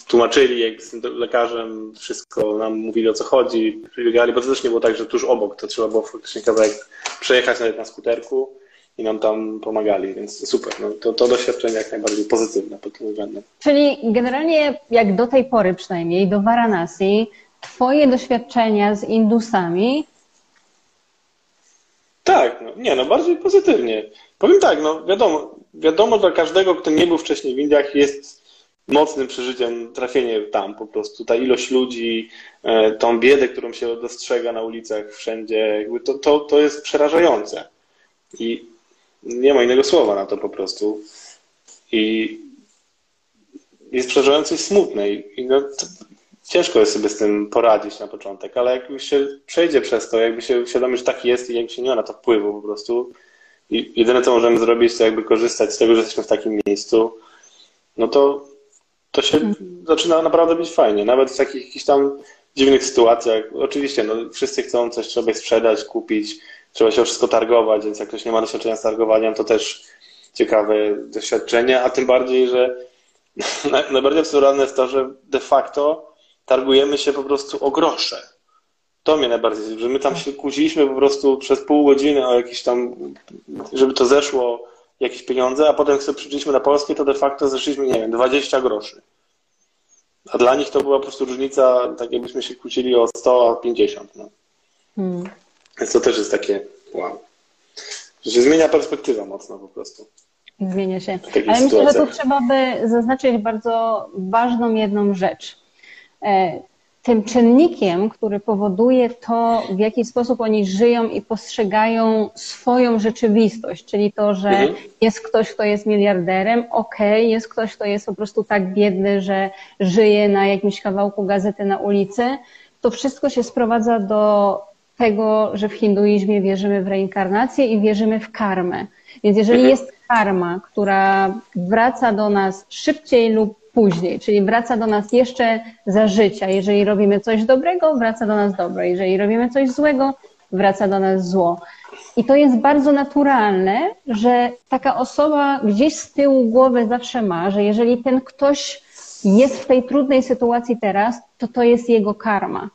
tłumaczyli jakby z tym lekarzem, wszystko nam mówili o co chodzi, przybiegali, bo to też nie było tak, że tuż obok, to trzeba było faktycznie kawałek przejechać nawet na skuterku i nam tam pomagali, więc super. No, to, to doświadczenie jak najbardziej pozytywne pod tym względem. Czyli generalnie jak do tej pory przynajmniej, do Varanasi, twoje doświadczenia z Indusami tak, no, nie, no bardziej pozytywnie. Powiem tak, no wiadomo, wiadomo dla każdego, kto nie był wcześniej w Indiach, jest mocnym przeżyciem trafienie tam po prostu. Ta ilość ludzi, e, tą biedę, którą się dostrzega na ulicach wszędzie, to, to, to jest przerażające. I nie ma innego słowa na to po prostu. I jest przerażające i smutne. I no, ciężko jest sobie z tym poradzić na początek, ale jak się przejdzie przez to, jakby się uświadomi, że tak jest i jakby się nie ma na to wpływu po prostu. I jedyne, co możemy zrobić, to jakby korzystać z tego, że jesteśmy w takim miejscu, no to, to się mhm. zaczyna naprawdę być fajnie. Nawet w takich jakichś tam dziwnych sytuacjach. Oczywiście, no, wszyscy chcą coś sobie sprzedać, kupić, trzeba się wszystko targować, więc jak ktoś nie ma doświadczenia z targowaniem, to też ciekawe doświadczenie, a tym bardziej, że najbardziej absurdalne jest to, że de facto targujemy się po prostu o grosze. To mnie najbardziej, że my tam się kłóciliśmy po prostu przez pół godziny o jakieś tam, żeby to zeszło jakieś pieniądze, a potem jak sobie przyszliśmy na polskie, to de facto zeszliśmy, nie wiem, 20 groszy. A dla nich to była po prostu różnica, tak jakbyśmy się kłócili o 100, a 50. No. Hmm. Więc to też jest takie wow. Że zmienia perspektywa mocno po prostu. Zmienia się. Ale myślę, że tu trzeba by zaznaczyć bardzo ważną jedną rzecz. E, tym czynnikiem, który powoduje to, w jaki sposób oni żyją i postrzegają swoją rzeczywistość, czyli to, że mhm. jest ktoś, kto jest miliarderem, okej, okay, jest ktoś, kto jest po prostu tak biedny, że żyje na jakimś kawałku gazety na ulicy, to wszystko się sprowadza do tego, że w hinduizmie wierzymy w reinkarnację i wierzymy w karmę. Więc jeżeli mhm. jest karma, która wraca do nas szybciej lub później, czyli wraca do nas jeszcze za życia. Jeżeli robimy coś dobrego, wraca do nas dobro. Jeżeli robimy coś złego, wraca do nas zło. I to jest bardzo naturalne, że taka osoba gdzieś z tyłu głowy zawsze ma, że jeżeli ten ktoś jest w tej trudnej sytuacji teraz, to to jest jego karma.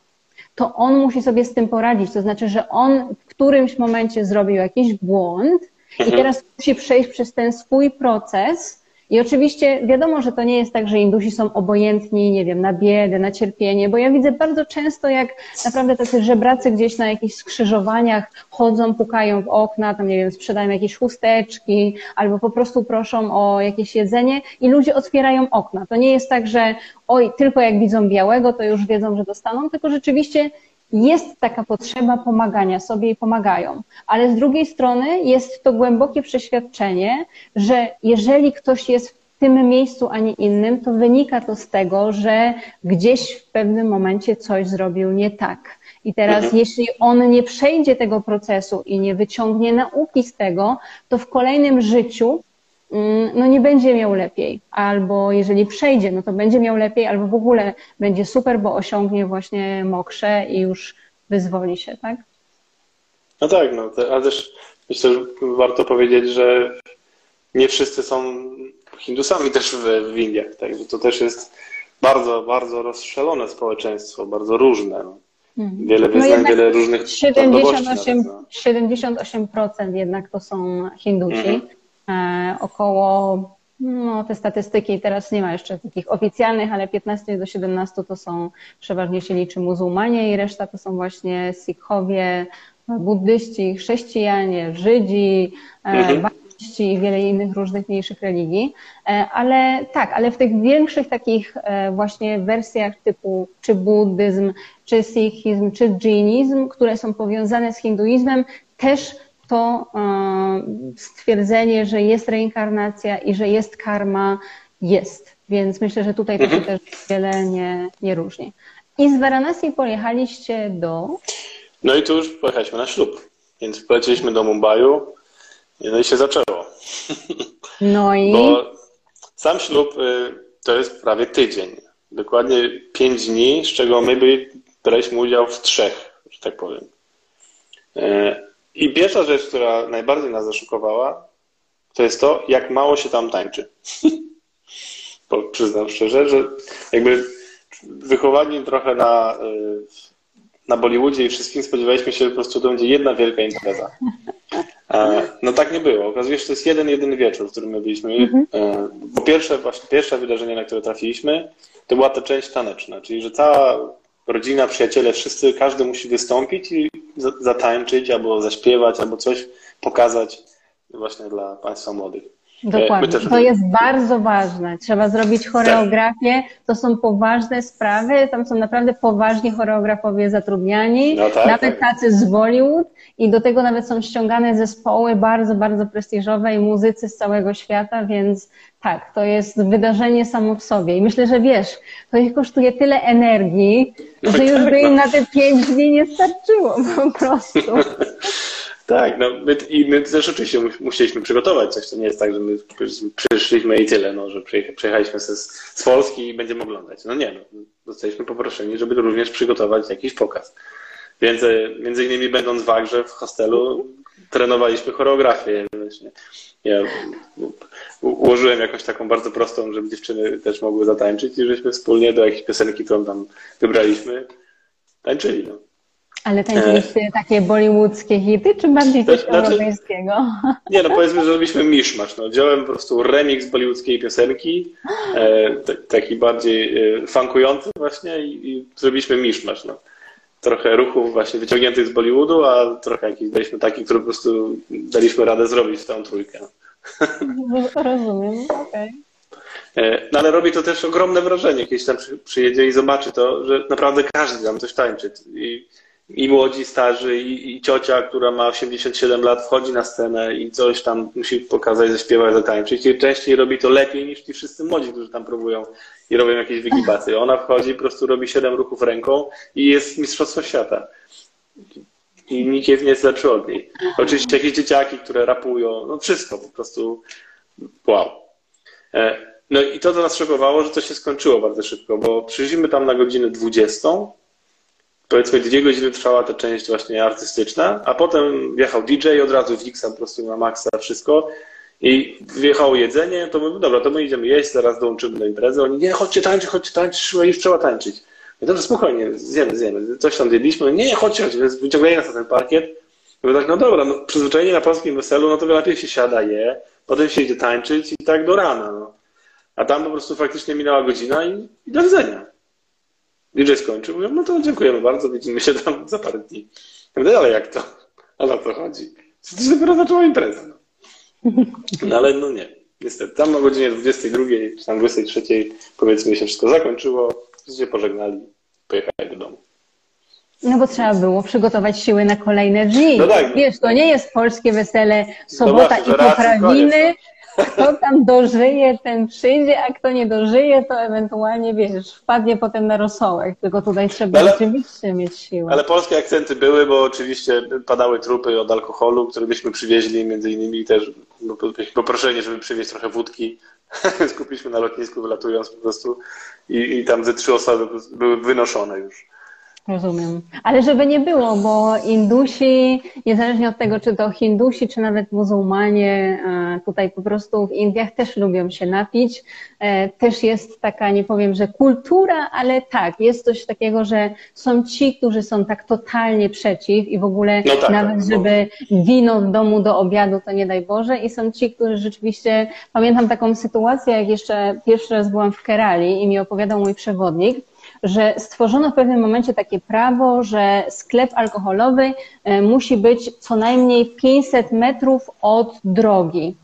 To on musi sobie z tym poradzić. To znaczy, że on w którymś momencie zrobił jakiś błąd i mhm. teraz musi przejść przez ten swój proces, i oczywiście wiadomo, że to nie jest tak, że Indusi są obojętni, nie wiem, na biedę, na cierpienie, bo ja widzę bardzo często, jak naprawdę tacy żebracy gdzieś na jakichś skrzyżowaniach chodzą, pukają w okna, tam nie wiem, sprzedają jakieś chusteczki, albo po prostu proszą o jakieś jedzenie i ludzie otwierają okna. To nie jest tak, że oj, tylko jak widzą białego, to już wiedzą, że dostaną, tylko rzeczywiście jest taka potrzeba pomagania sobie i pomagają. Ale z drugiej strony jest to głębokie przeświadczenie, że jeżeli ktoś jest w tym miejscu, a nie innym, to wynika to z tego, że gdzieś w pewnym momencie coś zrobił nie tak. I teraz, mhm. jeśli on nie przejdzie tego procesu i nie wyciągnie nauki z tego, to w kolejnym życiu no nie będzie miał lepiej, albo jeżeli przejdzie, no to będzie miał lepiej, albo w ogóle będzie super, bo osiągnie właśnie mokrze i już wyzwoli się, tak? No tak, no, ale też myślę, że warto powiedzieć, że nie wszyscy są Hindusami też w, w Indiach, tak? Że to też jest bardzo, bardzo rozstrzelone społeczeństwo, bardzo różne. No. Mhm. Wiele no wyznań, no wiele różnych 78, 78% jednak to są Hindusi. Mhm. E, około, no te statystyki teraz nie ma jeszcze takich oficjalnych, ale 15 do 17 to są przeważnie się liczy muzułmanie i reszta to są właśnie Sikhowie, buddyści, chrześcijanie, Żydzi, e, mhm. i wiele innych różnych mniejszych religii. E, ale tak, ale w tych większych takich właśnie wersjach typu czy buddyzm, czy sikhizm, czy dżinizm, które są powiązane z hinduizmem, też to e, stwierdzenie, że jest reinkarnacja i że jest karma, jest. Więc myślę, że tutaj to się mhm. też wiele nie, nie różni. I z Varanasi pojechaliście do. No i tu już pojechaliśmy na ślub. Więc poleciliśmy do Mumbaiu. No i się zaczęło. No i. Bo sam ślub y, to jest prawie tydzień. Dokładnie pięć dni, z czego my braliśmy udział w trzech, że tak powiem. E, i pierwsza rzecz, która najbardziej nas zaszokowała, to jest to, jak mało się tam tańczy. Bo przyznam szczerze, że jakby wychowani trochę na, y, na Bollywoodzie i wszystkim spodziewaliśmy się, że po prostu to będzie jedna wielka impreza. No tak nie było. Okazuje się, że to jest jeden, jeden wieczór, w którym my byliśmy. Mhm. E, po pierwsze, właśnie pierwsze wydarzenie, na które trafiliśmy, to była ta część taneczna, czyli że cała rodzina, przyjaciele, wszyscy, każdy musi wystąpić i zatańczyć, albo zaśpiewać, albo coś pokazać właśnie dla Państwa młodych. Dokładnie. Też... To jest bardzo ważne. Trzeba zrobić choreografię. To są poważne sprawy. Tam są naprawdę poważni choreografowie zatrudniani. No tak, nawet tak. tacy z Bollywood. I do tego nawet są ściągane zespoły bardzo, bardzo prestiżowe i muzycy z całego świata, więc tak, to jest wydarzenie samo w sobie. I myślę, że wiesz, to ich kosztuje tyle energii, no że już tak, by im no. na te pięć dni nie starczyło po prostu. Tak, no my, i my też oczywiście musieliśmy przygotować coś. To nie jest tak, że my przyszliśmy i tyle, no, że przyjechaliśmy z, z Polski i będziemy oglądać. No nie, no, zostaliśmy poproszeni, żeby również przygotować jakiś pokaz. Więc e, między innymi będąc w Agrze w hostelu trenowaliśmy choreografię. Ja ułożyłem jakąś taką bardzo prostą, żeby dziewczyny też mogły zatańczyć i żeśmy wspólnie do jakiejś piosenki, którą tam wybraliśmy, tańczyli. No. Ale tańczyliście e... takie bollywoodzkie hity, czy bardziej coś znaczy, europejskiego? Nie, no powiedzmy, że robiliśmy miszmasz. No. Wziąłem po prostu remix bollywoodzkiej piosenki, e, taki bardziej e, funkujący właśnie i, i zrobiliśmy miszmasz. No. Trochę ruchów właśnie wyciągniętych z Bollywoodu, a trochę jakiś daliśmy taki, który po prostu daliśmy radę zrobić w tą trójkę. Rozumiem, okej. Okay. E, no ale robi to też ogromne wrażenie, kiedy tam przyjedzie i zobaczy to, że naprawdę każdy tam coś tańczy. I, i młodzi, starzy, i, i, ciocia, która ma 87 lat, wchodzi na scenę i coś tam musi pokazać, zaśpiewać, zatańczyć. I częściej robi to lepiej niż ci wszyscy młodzi, którzy tam próbują i robią jakieś wygibacje. Ona wchodzi, po prostu robi 7 ruchów ręką i jest mistrzostwo świata. I nikt jest nie lepszy od niej. Oczywiście jakieś dzieciaki, które rapują, no wszystko po prostu wow. E, no i to, co nas szokowało, że to się skończyło bardzo szybko, bo przyszliśmy tam na godzinę 20, powiedzmy dwie godziny trwała ta część właśnie artystyczna, a potem wjechał DJ od razu fixa po prostu na maksa wszystko i wjechało jedzenie, to my, dobra, to my idziemy jeść, zaraz dołączymy do imprezy. Oni, nie, chodźcie tańczyć, chodźcie tańczyć, już trzeba tańczyć. Ja dobrze, spokojnie, zjemy, zjemy. Coś tam zjedliśmy, nie, chodźcie, chodźcie, więc wyciągnęli nas na ten parkiet. My tak, no dobra, no, przyzwyczajenie na polskim weselu, no to lepiej się siada, je, potem się idzie tańczyć i tak do rana, no. A tam po prostu faktycznie minęła godzina i, i do widzenia. DJ skończył, mówią, no to dziękujemy bardzo, widzimy się tam za parę dni. Ja mówię, ale jak to? A na co chodzi? To się dopiero zaczęła impreza. No. no ale no nie, niestety. Tam o godzinie 22 czy tam 23 powiedzmy się wszystko zakończyło, wszyscy się pożegnali, pojechali do domu. No bo trzeba było przygotować siły na kolejne dni. No tak. Wiesz, to nie jest polskie wesele, sobota no właśnie, i poprawiny, kto tam dożyje, ten przyjdzie, a kto nie dożyje, to ewentualnie, wiesz, wpadnie potem na rosołek. Tylko tutaj trzeba ale, rzeczywiście mieć siłę. Ale polskie akcenty były, bo oczywiście padały trupy od alkoholu, które byśmy przywieźli, między innymi też poproszenie, żeby przywieźć trochę wódki. Skupiliśmy na lotnisku, wylatując po prostu i, i tam ze trzy osoby były wynoszone już. Rozumiem. Ale żeby nie było, bo Indusi, niezależnie od tego, czy to Hindusi, czy nawet muzułmanie, e, tutaj po prostu w Indiach też lubią się napić. E, też jest taka, nie powiem, że kultura, ale tak, jest coś takiego, że są ci, którzy są tak totalnie przeciw i w ogóle no tak, nawet, tak, żeby wino w domu do obiadu, to nie daj Boże. I są ci, którzy rzeczywiście, pamiętam taką sytuację, jak jeszcze pierwszy raz byłam w Kerali i mi opowiadał mój przewodnik, że stworzono w pewnym momencie takie prawo, że sklep alkoholowy e, musi być co najmniej 500 metrów od drogi.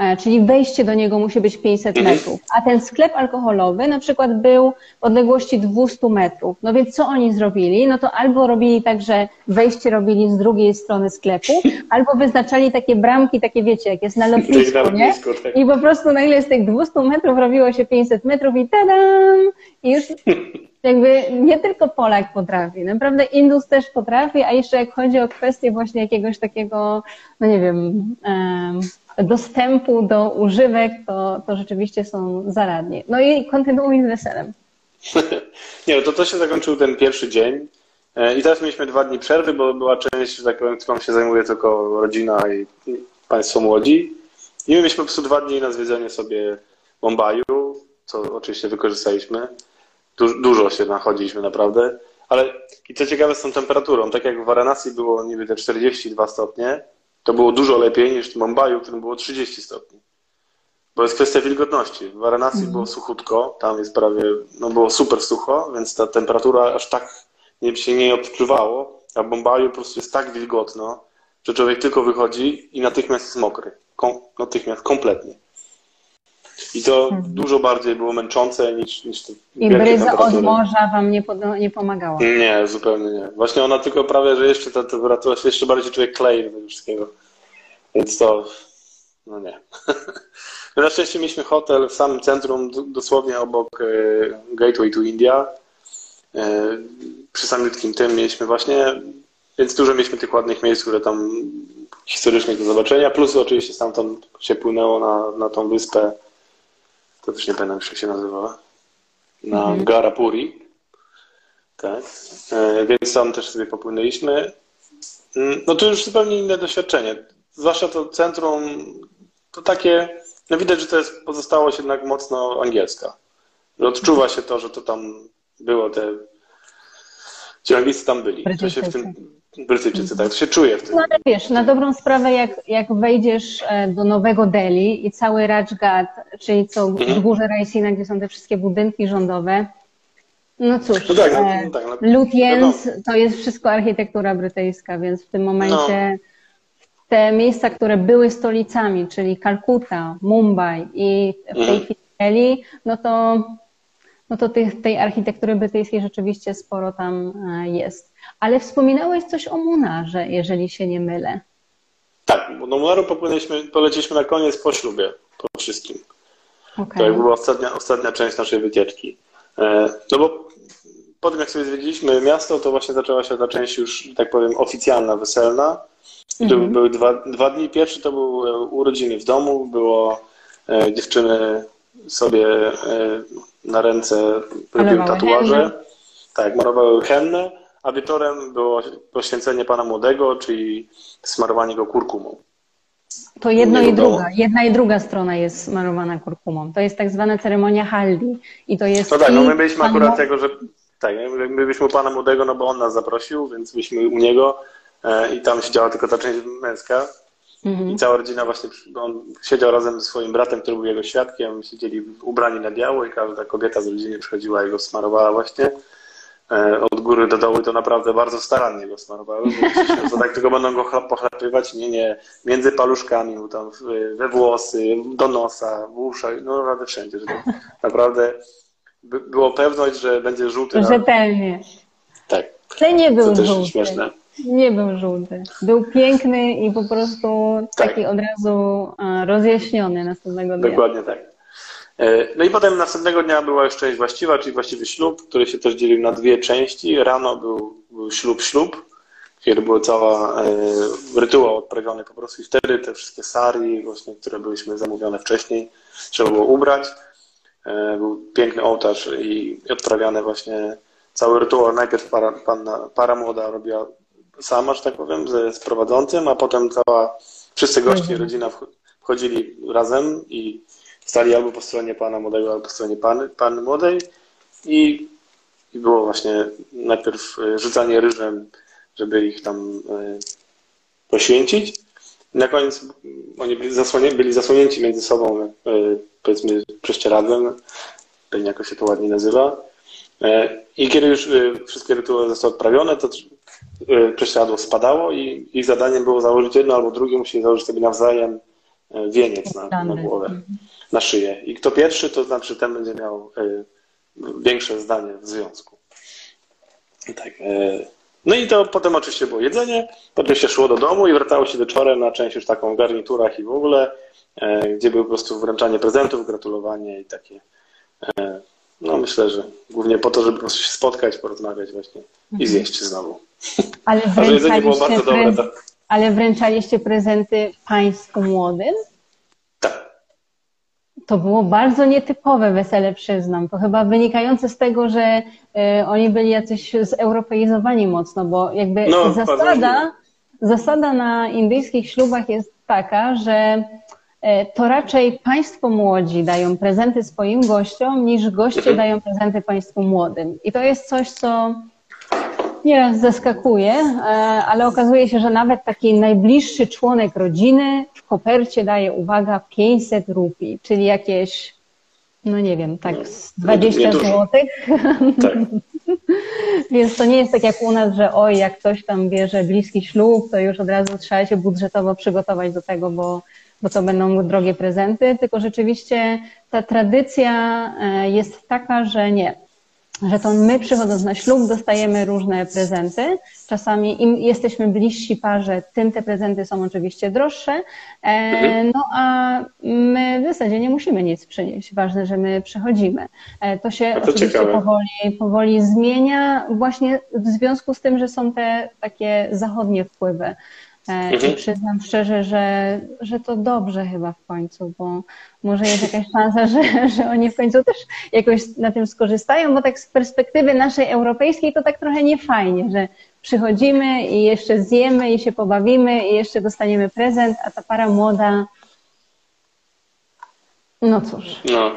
E, czyli wejście do niego musi być 500 mhm. metrów, a ten sklep alkoholowy na przykład był w odległości 200 metrów. No więc co oni zrobili? No to albo robili tak, że wejście robili z drugiej strony sklepu, albo wyznaczali takie bramki, takie wiecie, jak jest na lotnisku, nie? Tak. I po prostu nagle z tych 200 metrów robiło się 500 metrów i tadam! I już jakby nie tylko Polak potrafi, naprawdę Indus też potrafi, a jeszcze jak chodzi o kwestię właśnie jakiegoś takiego, no nie wiem, dostępu do używek, to, to rzeczywiście są zaradni. No i kontynuuj z weselem. nie, no to to się zakończył ten pierwszy dzień. E, I teraz mieliśmy dwa dni przerwy, bo była część, że tak powiem, którą się zajmuje tylko rodzina i państwo młodzi. I my mieliśmy po prostu dwa dni na zwiedzanie sobie Bombaju, co oczywiście wykorzystaliśmy. Dużo się nachodziliśmy naprawdę. Ale i co ciekawe z tą temperaturą, tak jak w Varanasi było niby te 42 stopnie, to było dużo lepiej niż w Mumbai, w którym było 30 stopni. Bo jest kwestia wilgotności. W Varanasi mm. było suchutko, tam jest prawie, no było super sucho, więc ta temperatura aż tak nie, się nie odczuwało, a w Bombaju po prostu jest tak wilgotno, że człowiek tylko wychodzi i natychmiast jest mokry. Kom, natychmiast, kompletnie. I to hmm. dużo bardziej było męczące niż, niż te I bryza od morza wam nie, nie pomagała? Nie, zupełnie nie. Właśnie ona tylko prawie, że jeszcze ta temperatura jeszcze bardziej człowiek klei do tego wszystkiego. Więc to, no nie. na szczęście mieliśmy hotel w samym centrum, dosłownie obok e, Gateway to India. E, przy samiutkim tym mieliśmy właśnie, więc dużo mieliśmy tych ładnych miejsc, które tam historycznie do zobaczenia, plus oczywiście stamtąd się płynęło na, na tą wyspę to też nie pamiętam jak się nazywała, na mhm. Garapuri. Tak. E, więc tam też sobie popłynęliśmy. Mm, no to już zupełnie inne doświadczenie. Zwłaszcza to centrum, to takie, no widać, że to jest pozostałość jednak mocno angielska. Że odczuwa się to, że to tam było te Ci Anglicy tam byli. To się w tym, Brytyjczycy, tak, to się czuje w tym. No ale wiesz, na dobrą sprawę, jak, jak wejdziesz e, do Nowego Delhi i cały Rajghat, czyli co mhm. wzgórze Raisina, gdzie są te wszystkie budynki rządowe, no cóż, no tak, no, e, no tak, no, Lutyens to jest wszystko architektura brytyjska, więc w tym momencie no. te miejsca, które były stolicami, czyli Kalkuta, Mumbai i w tej mhm. chwili Delhi, no to, no to tych, tej architektury brytyjskiej rzeczywiście sporo tam e, jest. Ale wspominałeś coś o Munarze, jeżeli się nie mylę. Tak, do Munaru poleciliśmy na koniec po ślubie, po wszystkim. Okay. To była ostatnia, ostatnia część naszej wycieczki. E, no bo po tym, jak sobie zwiedziliśmy miasto, to właśnie zaczęła się ta część już, tak powiem, oficjalna, weselna. To mm były dwa, dwa dni. Pierwszy to był e, urodziny w domu. Było e, dziewczyny sobie e, na ręce robiły tatuaże. Henne. Tak, malowały henne, a wieczorem było poświęcenie Pana Młodego, czyli smarowanie go kurkumą. To jedno i druga. Jedna i druga strona jest smarowana kurkumą. To jest tak zwana ceremonia haldi. I to jest. No tak, no my byliśmy akurat tego, że tak, my byliśmy u pana młodego, no bo on nas zaprosił, więc byliśmy u niego e, i tam siedziała tylko ta część męska. Mhm. I cała rodzina właśnie, on siedział razem ze swoim bratem, który był jego świadkiem, siedzieli ubrani na biało i każda kobieta z rodziny przychodziła i go smarowała właśnie od góry do dołu i to naprawdę bardzo starannie go smarowały, bo tak tylko będą go pochlapywać, nie, nie, między paluszkami, tam we włosy, do nosa, w uszach, no naprawdę wszędzie, że naprawdę by było pewność, że będzie żółty. Rzetelnie. Tak. Ale nie był to żółty. Śmieszne. Nie był żółty. Był piękny i po prostu tak. taki od razu rozjaśniony następnego dnia. Dokładnie tak. E, no i potem następnego dnia była już część właściwa, czyli właściwy ślub, który się też dzielił na dwie części. Rano był, był ślub, ślub, kiedy był cała e, rytuał odprawiony po prostu i wtedy te wszystkie sari, właśnie, które byliśmy zamówione wcześniej, trzeba było ubrać. E, był piękny ołtarz i odprawiany właśnie cały rytuał. Najpierw para, panna, para młoda robiła sama, że tak powiem, z, z prowadzącym, a potem cała, wszyscy goście i mhm. rodzina wchodzili razem i stali albo po stronie pana młodego, albo po stronie panny, panny młodej i, i było właśnie najpierw e, rzucanie ryżem, żeby ich tam e, poświęcić. Na koniec oni byli, zasłonięci, byli zasłonięci między sobą powiedzmy prześcieradłem, pewnie jakoś się to ładnie nazywa. E, I kiedy już e, wszystkie rytuały zostały odprawione, to e, prześcieradło spadało i ich zadaniem było założyć jedno albo drugie, musieli założyć sobie nawzajem wieniec na, na głowę, mhm. Na szyję. I kto pierwszy, to znaczy ten będzie miał większe zdanie w związku. Tak. No i to potem oczywiście było jedzenie, potem się szło do domu i wracało się wieczorem na część już taką w garniturach i w ogóle. E, gdzie było po prostu wręczanie prezentów, gratulowanie i takie. E, no myślę, że głównie po to, żeby po prostu się spotkać, porozmawiać właśnie i mhm. zjeść znowu. Ale A że jedzenie było bardzo dobre. Tak. Ale wręczaliście prezenty państwu młodym? To było bardzo nietypowe wesele, przyznam. To chyba wynikające z tego, że y, oni byli jacyś zeuropeizowani mocno, bo jakby no, zasada, zasada na indyjskich ślubach jest taka, że E, to raczej państwo młodzi dają prezenty swoim gościom, niż goście dają prezenty państwu młodym. I to jest coś, co nieraz zaskakuje, e, ale okazuje się, że nawet taki najbliższy członek rodziny w kopercie daje, uwaga, 500 rupii, czyli jakieś, no nie wiem, tak 20 złotych. Tak. Więc to nie jest tak jak u nas, że oj, jak ktoś tam bierze bliski ślub, to już od razu trzeba się budżetowo przygotować do tego, bo bo to będą drogie prezenty, tylko rzeczywiście ta tradycja e, jest taka, że nie, że to my przychodząc na ślub dostajemy różne prezenty. Czasami im jesteśmy bliżsi parze, tym te prezenty są oczywiście droższe. E, mhm. No a my w zasadzie nie musimy nic przynieść. Ważne, że my przychodzimy. E, to się to oczywiście powoli, powoli zmienia właśnie w związku z tym, że są te takie zachodnie wpływy. E, mhm. I przyznam szczerze, że, że to dobrze chyba w końcu, bo może jest jakaś szansa, że, że oni w końcu też jakoś na tym skorzystają, bo tak z perspektywy naszej europejskiej to tak trochę niefajnie, że przychodzimy i jeszcze zjemy i się pobawimy i jeszcze dostaniemy prezent, a ta para młoda, no cóż. No,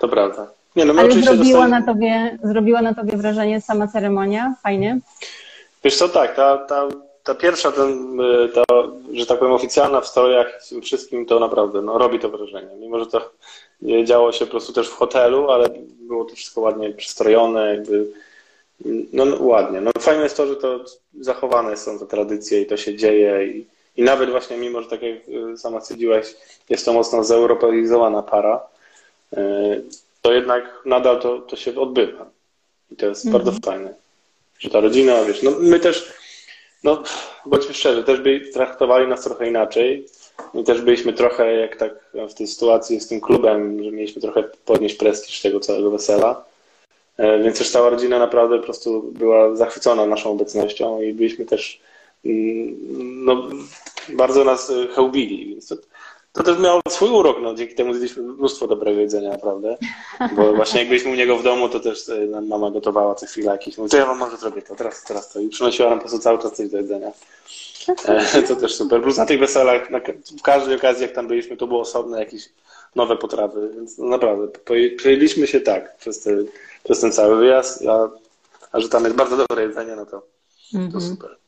to prawda. Nie, no Ale zrobiła, na tobie, zrobiła na tobie wrażenie sama ceremonia? Fajnie? Wiesz co, tak, ta, ta, ta pierwsza, ten, ta, że tak powiem, oficjalna w strojach tym wszystkim, to naprawdę no, robi to wrażenie. Mimo, że to działo się po prostu też w hotelu, ale było to wszystko ładnie przystrojone, jakby no, no, ładnie. No, fajne jest to, że to zachowane są te tradycje i to się dzieje i, i nawet właśnie mimo, że tak jak y, sama stwierdziłaś, jest to mocno zeuropeizowana para, y, to jednak nadal to, to się odbywa. I to jest mhm. bardzo fajne. Że ta rodzina, wiesz, no my też, no bądźmy szczerzy, też by traktowali nas trochę inaczej. I też byliśmy trochę jak tak w tej sytuacji z tym klubem, że mieliśmy trochę podnieść prestiż tego całego wesela. E, więc też cała rodzina naprawdę po prostu była zachwycona naszą obecnością i byliśmy też, mm, no, bardzo nas e, chełbili, więc to, to też miało swój urok, no, dzięki temu zjedliśmy mnóstwo dobrego jedzenia, naprawdę. Bo właśnie jak byliśmy u niego w domu, to też e, mama gotowała co chwilę jakieś, mówi, to ja wam może zrobię to, teraz, teraz to i przynosiła nam po prostu cały czas coś do jedzenia. To też super. Plus na tych weselach, na, w każdej okazji, jak tam byliśmy, to było osobne jakieś nowe potrawy, więc no naprawdę, pojedliśmy się tak przez te przez ten cały wyjazd, a, a że tam jest bardzo dobre jedzenie, no to, to mhm. super.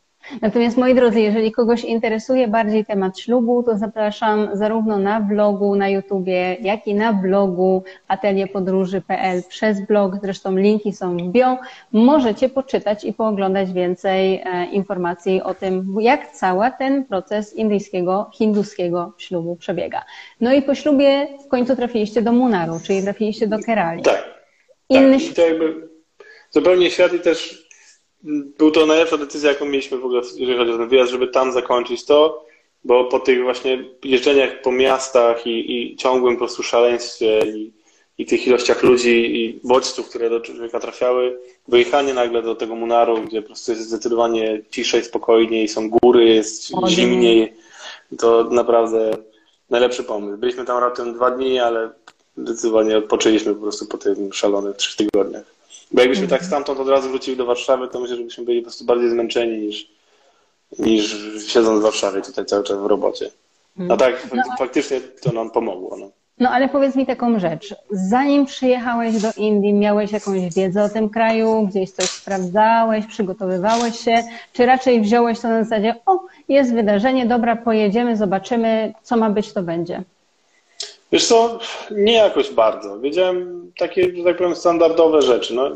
Natomiast moi drodzy, jeżeli kogoś interesuje bardziej temat ślubu, to zapraszam zarówno na blogu, na YouTubie, jak i na blogu atelierpodróży.pl przez blog. Zresztą linki są w bio. Możecie poczytać i pooglądać więcej e, informacji o tym, jak cały ten proces indyjskiego, hinduskiego ślubu przebiega. No i po ślubie w końcu trafiliście do Munaru, czyli trafiliście do Kerali. Tak. Inny tak, to jakby zupełnie świat i też był to najlepsza decyzja, jaką mieliśmy w ogóle, jeżeli chodzi o ten wyjazd, żeby tam zakończyć to, bo po tych właśnie jeżdżeniach po miastach i, i ciągłym po prostu szaleństwie i, i tych ilościach ludzi i bodźców, które do człowieka trafiały, wyjechanie nagle do tego Munaru, gdzie po prostu jest zdecydowanie ciszej, spokojniej, są góry, jest zimniej, to naprawdę najlepszy pomysł. Byliśmy tam raptem dwa dni, ale zdecydowanie odpoczęliśmy po prostu po tym szalonych trzech tygodniach. Bo jakbyśmy tak stamtąd od razu wrócili do Warszawy, to myślę, że byśmy byli po prostu bardziej zmęczeni niż, niż siedząc w Warszawie tutaj cały czas w robocie. A tak no, faktycznie to nam pomogło. No. no ale powiedz mi taką rzecz. Zanim przyjechałeś do Indii, miałeś jakąś wiedzę o tym kraju, gdzieś coś sprawdzałeś, przygotowywałeś się, czy raczej wziąłeś to na zasadzie, o, jest wydarzenie, dobra, pojedziemy, zobaczymy, co ma być, to będzie. Wiesz co, nie jakoś bardzo. Wiedziałem takie, że tak powiem, standardowe rzeczy. No,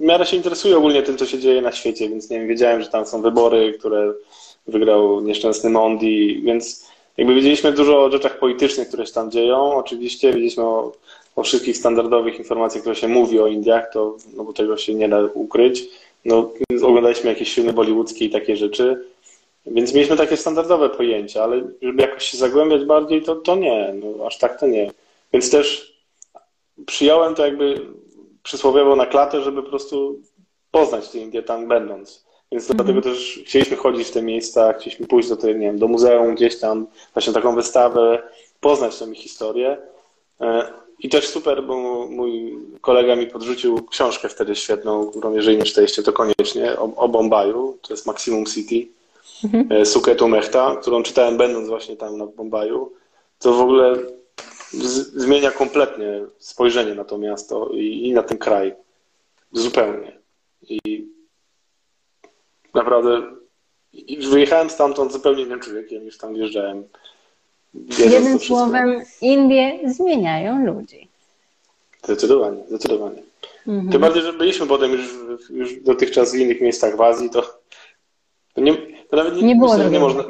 w miarę się interesuję ogólnie tym, co się dzieje na świecie, więc nie wiem, wiedziałem, że tam są wybory, które wygrał nieszczęsny Mondi, więc jakby wiedzieliśmy dużo o rzeczach politycznych, które się tam dzieją. Oczywiście wiedzieliśmy o, o wszystkich standardowych informacjach, które się mówi o Indiach, to, no bo tego się nie da ukryć. No, oglądaliśmy jakieś filmy bollywoodzkie i takie rzeczy. Więc mieliśmy takie standardowe pojęcia, ale żeby jakoś się zagłębiać bardziej, to, to nie, no, aż tak to nie. Więc też przyjąłem to jakby przysłowiowo na klatę, żeby po prostu poznać te Indie tam będąc. Więc mm -hmm. dlatego też chcieliśmy chodzić w te miejsca, chcieliśmy pójść do, tej, nie wiem, do muzeum gdzieś tam, właśnie taką wystawę, poznać tą ich historię. E, I też super, bo mój kolega mi podrzucił książkę wtedy świetną, którą jeżeli nie czytaliście, to koniecznie, o, o Bombaju, to jest Maximum City mhm. E, Suketu Mechta, którą czytałem będąc właśnie tam na Bombaju, to w ogóle zmienia kompletnie spojrzenie na to miasto i, i na ten kraj. Zupełnie. I naprawdę wyjechałem stamtąd zupełnie innym człowiekiem niż tam wjeżdżałem. Jednym słowem, Indie zmieniają ludzi. Zdecydowanie, zdecydowanie. Mhm. Tym bardziej, że byliśmy potem już, już dotychczas w innych miejscach w Azji, to, to nie, to nawet nie, nie było myślę, nie można,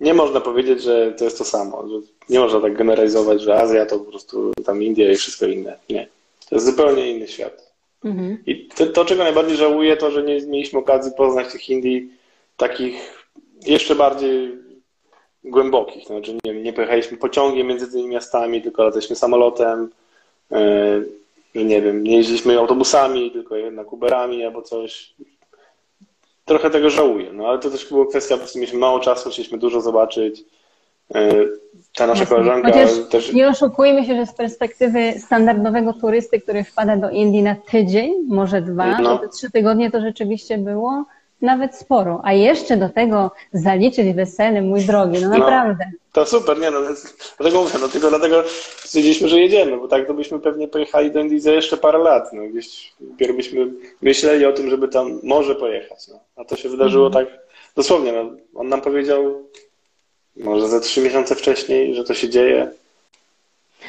nie można powiedzieć, że to jest to samo. Nie można tak generalizować, że Azja to po prostu tam India i wszystko inne. Nie. To jest zupełnie inny świat. Mhm. I to, to, czego najbardziej żałuję, to, że nie mieliśmy okazji poznać tych Indii takich jeszcze bardziej głębokich. Znaczy nie, nie pojechaliśmy pociągiem między tymi miastami, tylko lataliśmy samolotem, yy, nie wiem, nie jeździliśmy autobusami, tylko jednak Uberami albo coś trochę tego żałuję, no ale to też była kwestia, po prostu mieliśmy mało czasu, chcieliśmy dużo zobaczyć. E, ta nasza Jasne. koleżanka Chociaż też... Nie oszukujmy się, że z perspektywy standardowego turysty, który wpada do Indii na tydzień, może dwa, no. te trzy tygodnie to rzeczywiście było nawet sporo. A jeszcze do tego zaliczyć wesele, mój drogi, no naprawdę. No, to super, nie no, dlatego mówię, no tylko dlatego stwierdziliśmy, że jedziemy, bo tak to byśmy pewnie pojechali do Indii za jeszcze parę lat, no gdzieś dopiero byśmy myśleli o tym, żeby tam może pojechać, no. A to się wydarzyło mhm. tak dosłownie, no. On nam powiedział może ze trzy miesiące wcześniej, że to się dzieje.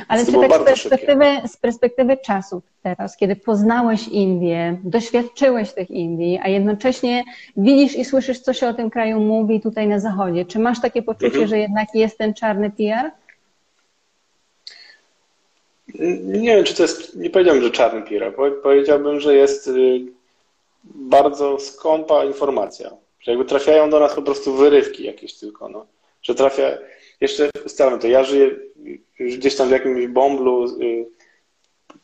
Ale czy tak z perspektywy, z perspektywy czasu teraz, kiedy poznałeś Indię, doświadczyłeś tych Indii, a jednocześnie widzisz i słyszysz, co się o tym kraju mówi tutaj na zachodzie, czy masz takie poczucie, mhm. że jednak jest ten czarny PR? Nie wiem, czy to jest, nie powiedziałbym, że czarny PR. Powiedziałbym, że jest y, bardzo skąpa informacja. Że jakby trafiają do nas po prostu wyrywki jakieś tylko, no. Że trafia, jeszcze ustalam to, ja żyję gdzieś tam w jakimś bąblu y,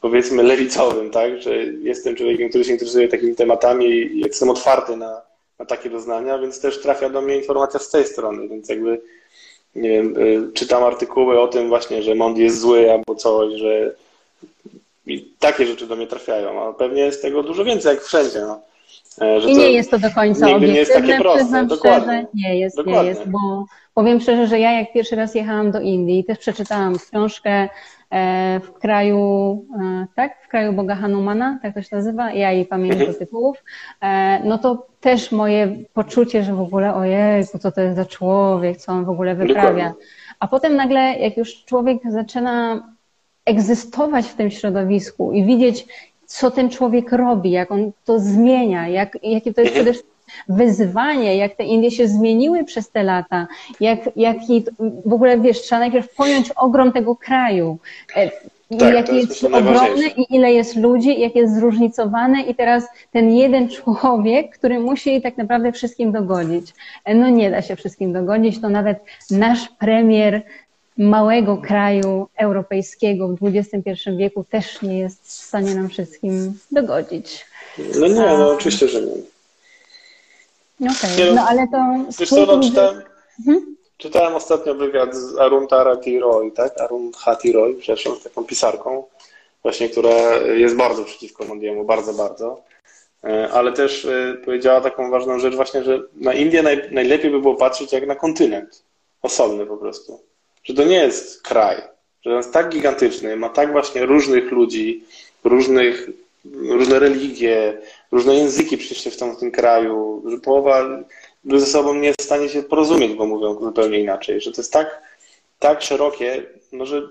powiedzmy lewicowym, tak, że jestem człowiekiem, który się interesuje takimi tematami i jestem otwarty na, na takie doznania, więc też trafia do mnie informacja z tej strony, więc jakby nie wiem, y, czytam artykuły o tym właśnie, że Mondi jest zły albo coś, że i takie rzeczy do mnie trafiają, a pewnie jest tego dużo więcej, jak wszędzie. No. E, I nie jest to do końca obiektywne, nie jest takie proste. Dokładnie. nie jest, Dokładnie. nie jest, bo powiem szczerze, że ja jak pierwszy raz jechałam do Indii, też przeczytałam książkę e, w kraju, e, tak, w kraju Boga Hanumana, tak to się nazywa, ja jej pamiętam mhm. tytułów, no to też moje poczucie, że w ogóle ojej, co to jest za człowiek, co on w ogóle wyprawia. Dokładnie. A potem nagle, jak już człowiek zaczyna egzystować w tym środowisku i widzieć, co ten człowiek robi, jak on to zmienia, jak, jakie to jest przede wszystkim wyzwanie, jak te Indie się zmieniły przez te lata, jak, jaki w ogóle wiesz, trzeba najpierw pojąć ogrom tego kraju. E, tak, jak jest, jest ogromny i ile jest ludzi, jak jest zróżnicowane i teraz ten jeden człowiek, który musi tak naprawdę wszystkim dogodzić. E, no nie da się wszystkim dogodzić, to nawet nasz premier małego kraju europejskiego w XXI wieku też nie jest w stanie nam wszystkim dogodzić. No nie, no oczywiście, że nie. Okej, okay. no, ale to... Wiesz co, no, czytałem, mhm. czytałem ostatnio wywiad z Arun Tarati Roy, tak? Arun Hati Roy, przepraszam, taką pisarką, właśnie, która jest bardzo przeciwko Mondiemu, bardzo, bardzo. E, ale też e, powiedziała taką ważną rzecz właśnie, że na Indię naj, najlepiej by było patrzeć jak na kontynent. Osobny po prostu że to nie jest kraj, że on jest tak gigantyczny, ma tak właśnie różnych ludzi, różnych, różne religie, różne języki przecież w tym, w tym kraju, że połowa ze sobą nie jest w stanie się porozumieć, bo mówią zupełnie inaczej, że to jest tak, tak szerokie, no, że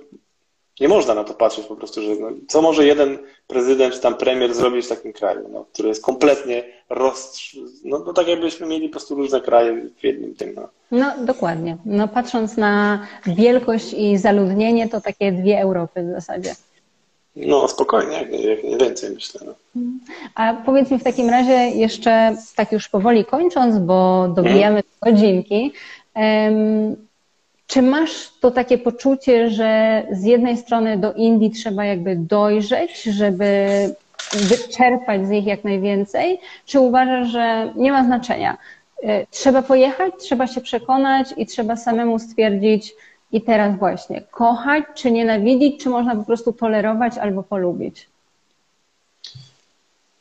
nie można na to patrzeć po prostu, że no, co może jeden prezydent czy tam premier zrobić w takim kraju, no, który jest kompletnie roz... No, no tak jakbyśmy mieli po prostu różne kraje w jednym tym. No. no dokładnie. No patrząc na wielkość i zaludnienie, to takie dwie Europy w zasadzie. No spokojnie, jak jak nie więcej myślę. No. A powiedz mi w takim razie jeszcze, tak już powoli kończąc, bo dobijamy hmm. godzinki, um, czy masz to takie poczucie, że z jednej strony do Indii trzeba jakby dojrzeć, żeby wyczerpać z nich jak najwięcej, czy uważasz, że nie ma znaczenia? Y, trzeba pojechać, trzeba się przekonać i trzeba samemu stwierdzić, i teraz właśnie, kochać czy nienawidzić, czy można po prostu tolerować albo polubić?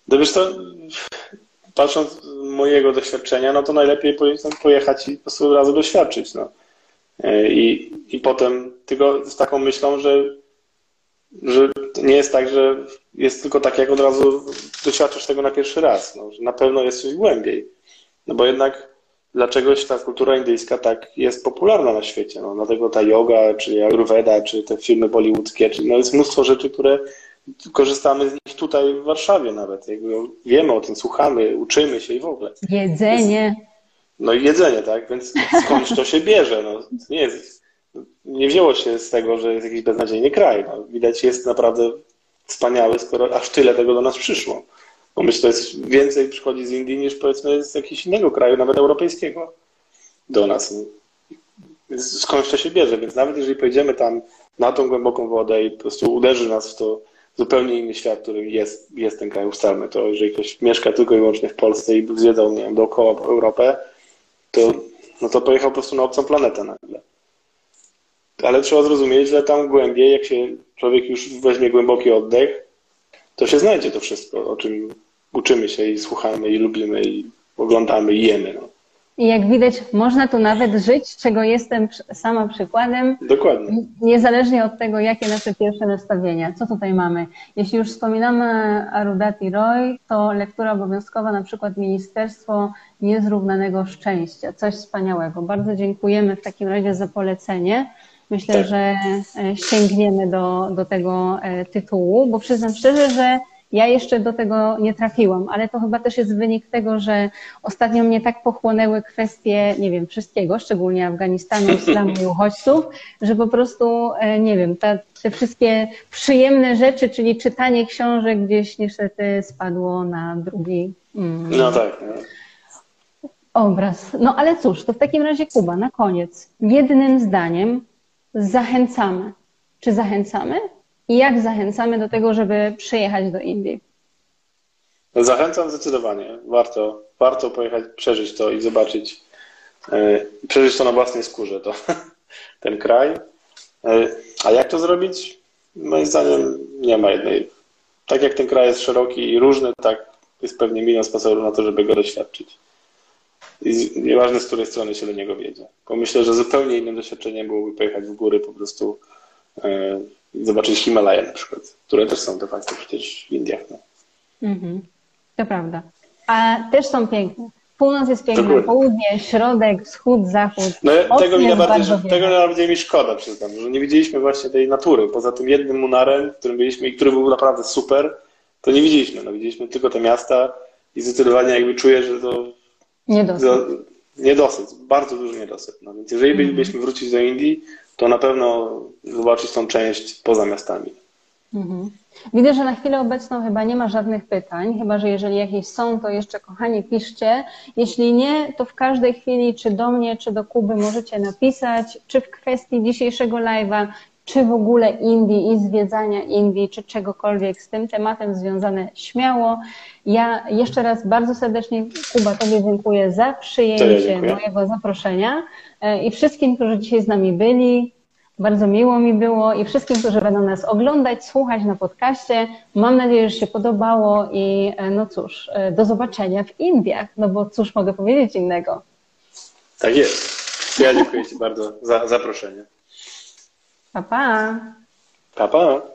No wiesz to, patrząc z mojego doświadczenia, no to najlepiej pojechać i po prostu od razu doświadczyć. No. E, I, i potem tylko z taką myślą, że, że nie jest tak, że jest tylko tak, jak od razu doświadczysz tego na pierwszy raz. No, że na pewno jest coś głębiej. No bo jednak dlaczegoś ta kultura indyjska tak jest popularna na świecie. No, dlatego ta yoga, czy ayurveda, czy te filmy bollywoodzkie, czy, no jest mnóstwo rzeczy, które korzystamy z nich tutaj w Warszawie nawet. Jakby wiemy o tym, słuchamy, uczymy się i w ogóle. Jedzenie. No i jedzenie, tak? Więc skądś to się bierze? No, nie, nie wzięło się z tego, że jest jakiś beznadziejny kraj. No, widać, jest naprawdę wspaniały, skoro aż tyle tego do nas przyszło. Bo myślę, że jest więcej przychodzi z Indii niż powiedzmy z jakiegoś innego kraju, nawet europejskiego do nas. Więc skądś to się bierze, więc nawet jeżeli pojedziemy tam na tą głęboką wodę i po prostu uderzy nas w to zupełnie inny świat, który jest, jest ten kraj, ustalmy to, jeżeli ktoś mieszka tylko i wyłącznie w Polsce i zwiedzał, nie wiem, dookoła Europę, to, no to pojechał po prostu na obcą planetę nagle. Ale trzeba zrozumieć, że tam głębiej, jak się człowiek już weźmie głęboki oddech, to się znajdzie to wszystko, o czym uczymy się i słuchamy i lubimy i oglądamy i jemy. No. I jak widać, można tu nawet żyć, czego jestem sama przykładem. Dokładnie. Niezależnie od tego, jakie nasze pierwsze nastawienia. Co tutaj mamy? Jeśli już wspominamy Arudati Roy, to lektura obowiązkowa, na przykład Ministerstwo Niezrównanego Szczęścia. Coś wspaniałego. Bardzo dziękujemy w takim razie za polecenie. Myślę, tak. że e, sięgniemy do, do tego e, tytułu, bo przyznam szczerze, że ja jeszcze do tego nie trafiłam, ale to chyba też jest wynik tego, że ostatnio mnie tak pochłonęły kwestie, nie wiem, wszystkiego, szczególnie Afganistanu, islamu i uchodźców, że po prostu, e, nie wiem, ta, te wszystkie przyjemne rzeczy, czyli czytanie książek gdzieś niestety spadło na drugi. Mm, no tak. No. Obraz. No ale cóż, to w takim razie Kuba, na koniec, jednym zdaniem zachęcamy. Czy zachęcamy? I jak zachęcamy do tego, żeby przyjechać do Indii? Zachęcam zdecydowanie. Warto, warto pojechać, przeżyć to i zobaczyć, yy, przeżyć to na własnej skórze, to, ten kraj. Yy, a jak to zrobić? Moim zdaniem nie ma jednej. Tak jak ten kraj jest szeroki i różny, tak jest pewnie milion sposobów na to, żeby go doświadczyć. I nieważne z której strony się do niego wiedzie. Bo myślę, że zupełnie innym doświadczeniem byłoby pojechać w góry po prostu yy, zobaczyć Himalaje na przykład, które też są de facto przecież w Indiach. No. Mhm. To prawda. A też są piękne. Północ jest piękna, Dokładnie. południe, środek, wschód, zachód. No, tego, mi najbardziej, tego najbardziej mi szkoda, przyznam, że nie widzieliśmy właśnie tej natury. Poza tym jednym Munarem, którym byliśmy i który był naprawdę super, to nie widzieliśmy. No, widzieliśmy tylko te miasta i zdecydowanie jakby czuję, że to niedosyt. niedosyt, bardzo duży niedosyt. No, więc jeżeli mm. bylibyśmy wrócić do Indii, to na pewno zobaczyć tą część poza miastami. Mhm. Widzę, że na chwilę obecną chyba nie ma żadnych pytań, chyba że jeżeli jakieś są, to jeszcze kochani piszcie. Jeśli nie, to w każdej chwili, czy do mnie, czy do Kuby możecie napisać, czy w kwestii dzisiejszego live'a, czy w ogóle Indii i zwiedzania Indii, czy czegokolwiek z tym tematem związane śmiało. Ja jeszcze raz bardzo serdecznie Kuba Tobie dziękuję za przyjęcie ja mojego zaproszenia e, i wszystkim, którzy dzisiaj z nami byli. Bardzo miło mi było i wszystkim, którzy będą nas oglądać, słuchać na podcaście. Mam nadzieję, że się podobało i e, no cóż, e, do zobaczenia w Indiach, no bo cóż mogę powiedzieć innego. Tak jest. Ja dziękuję Ci bardzo za zaproszenie. Pa, pa. Pa, pa.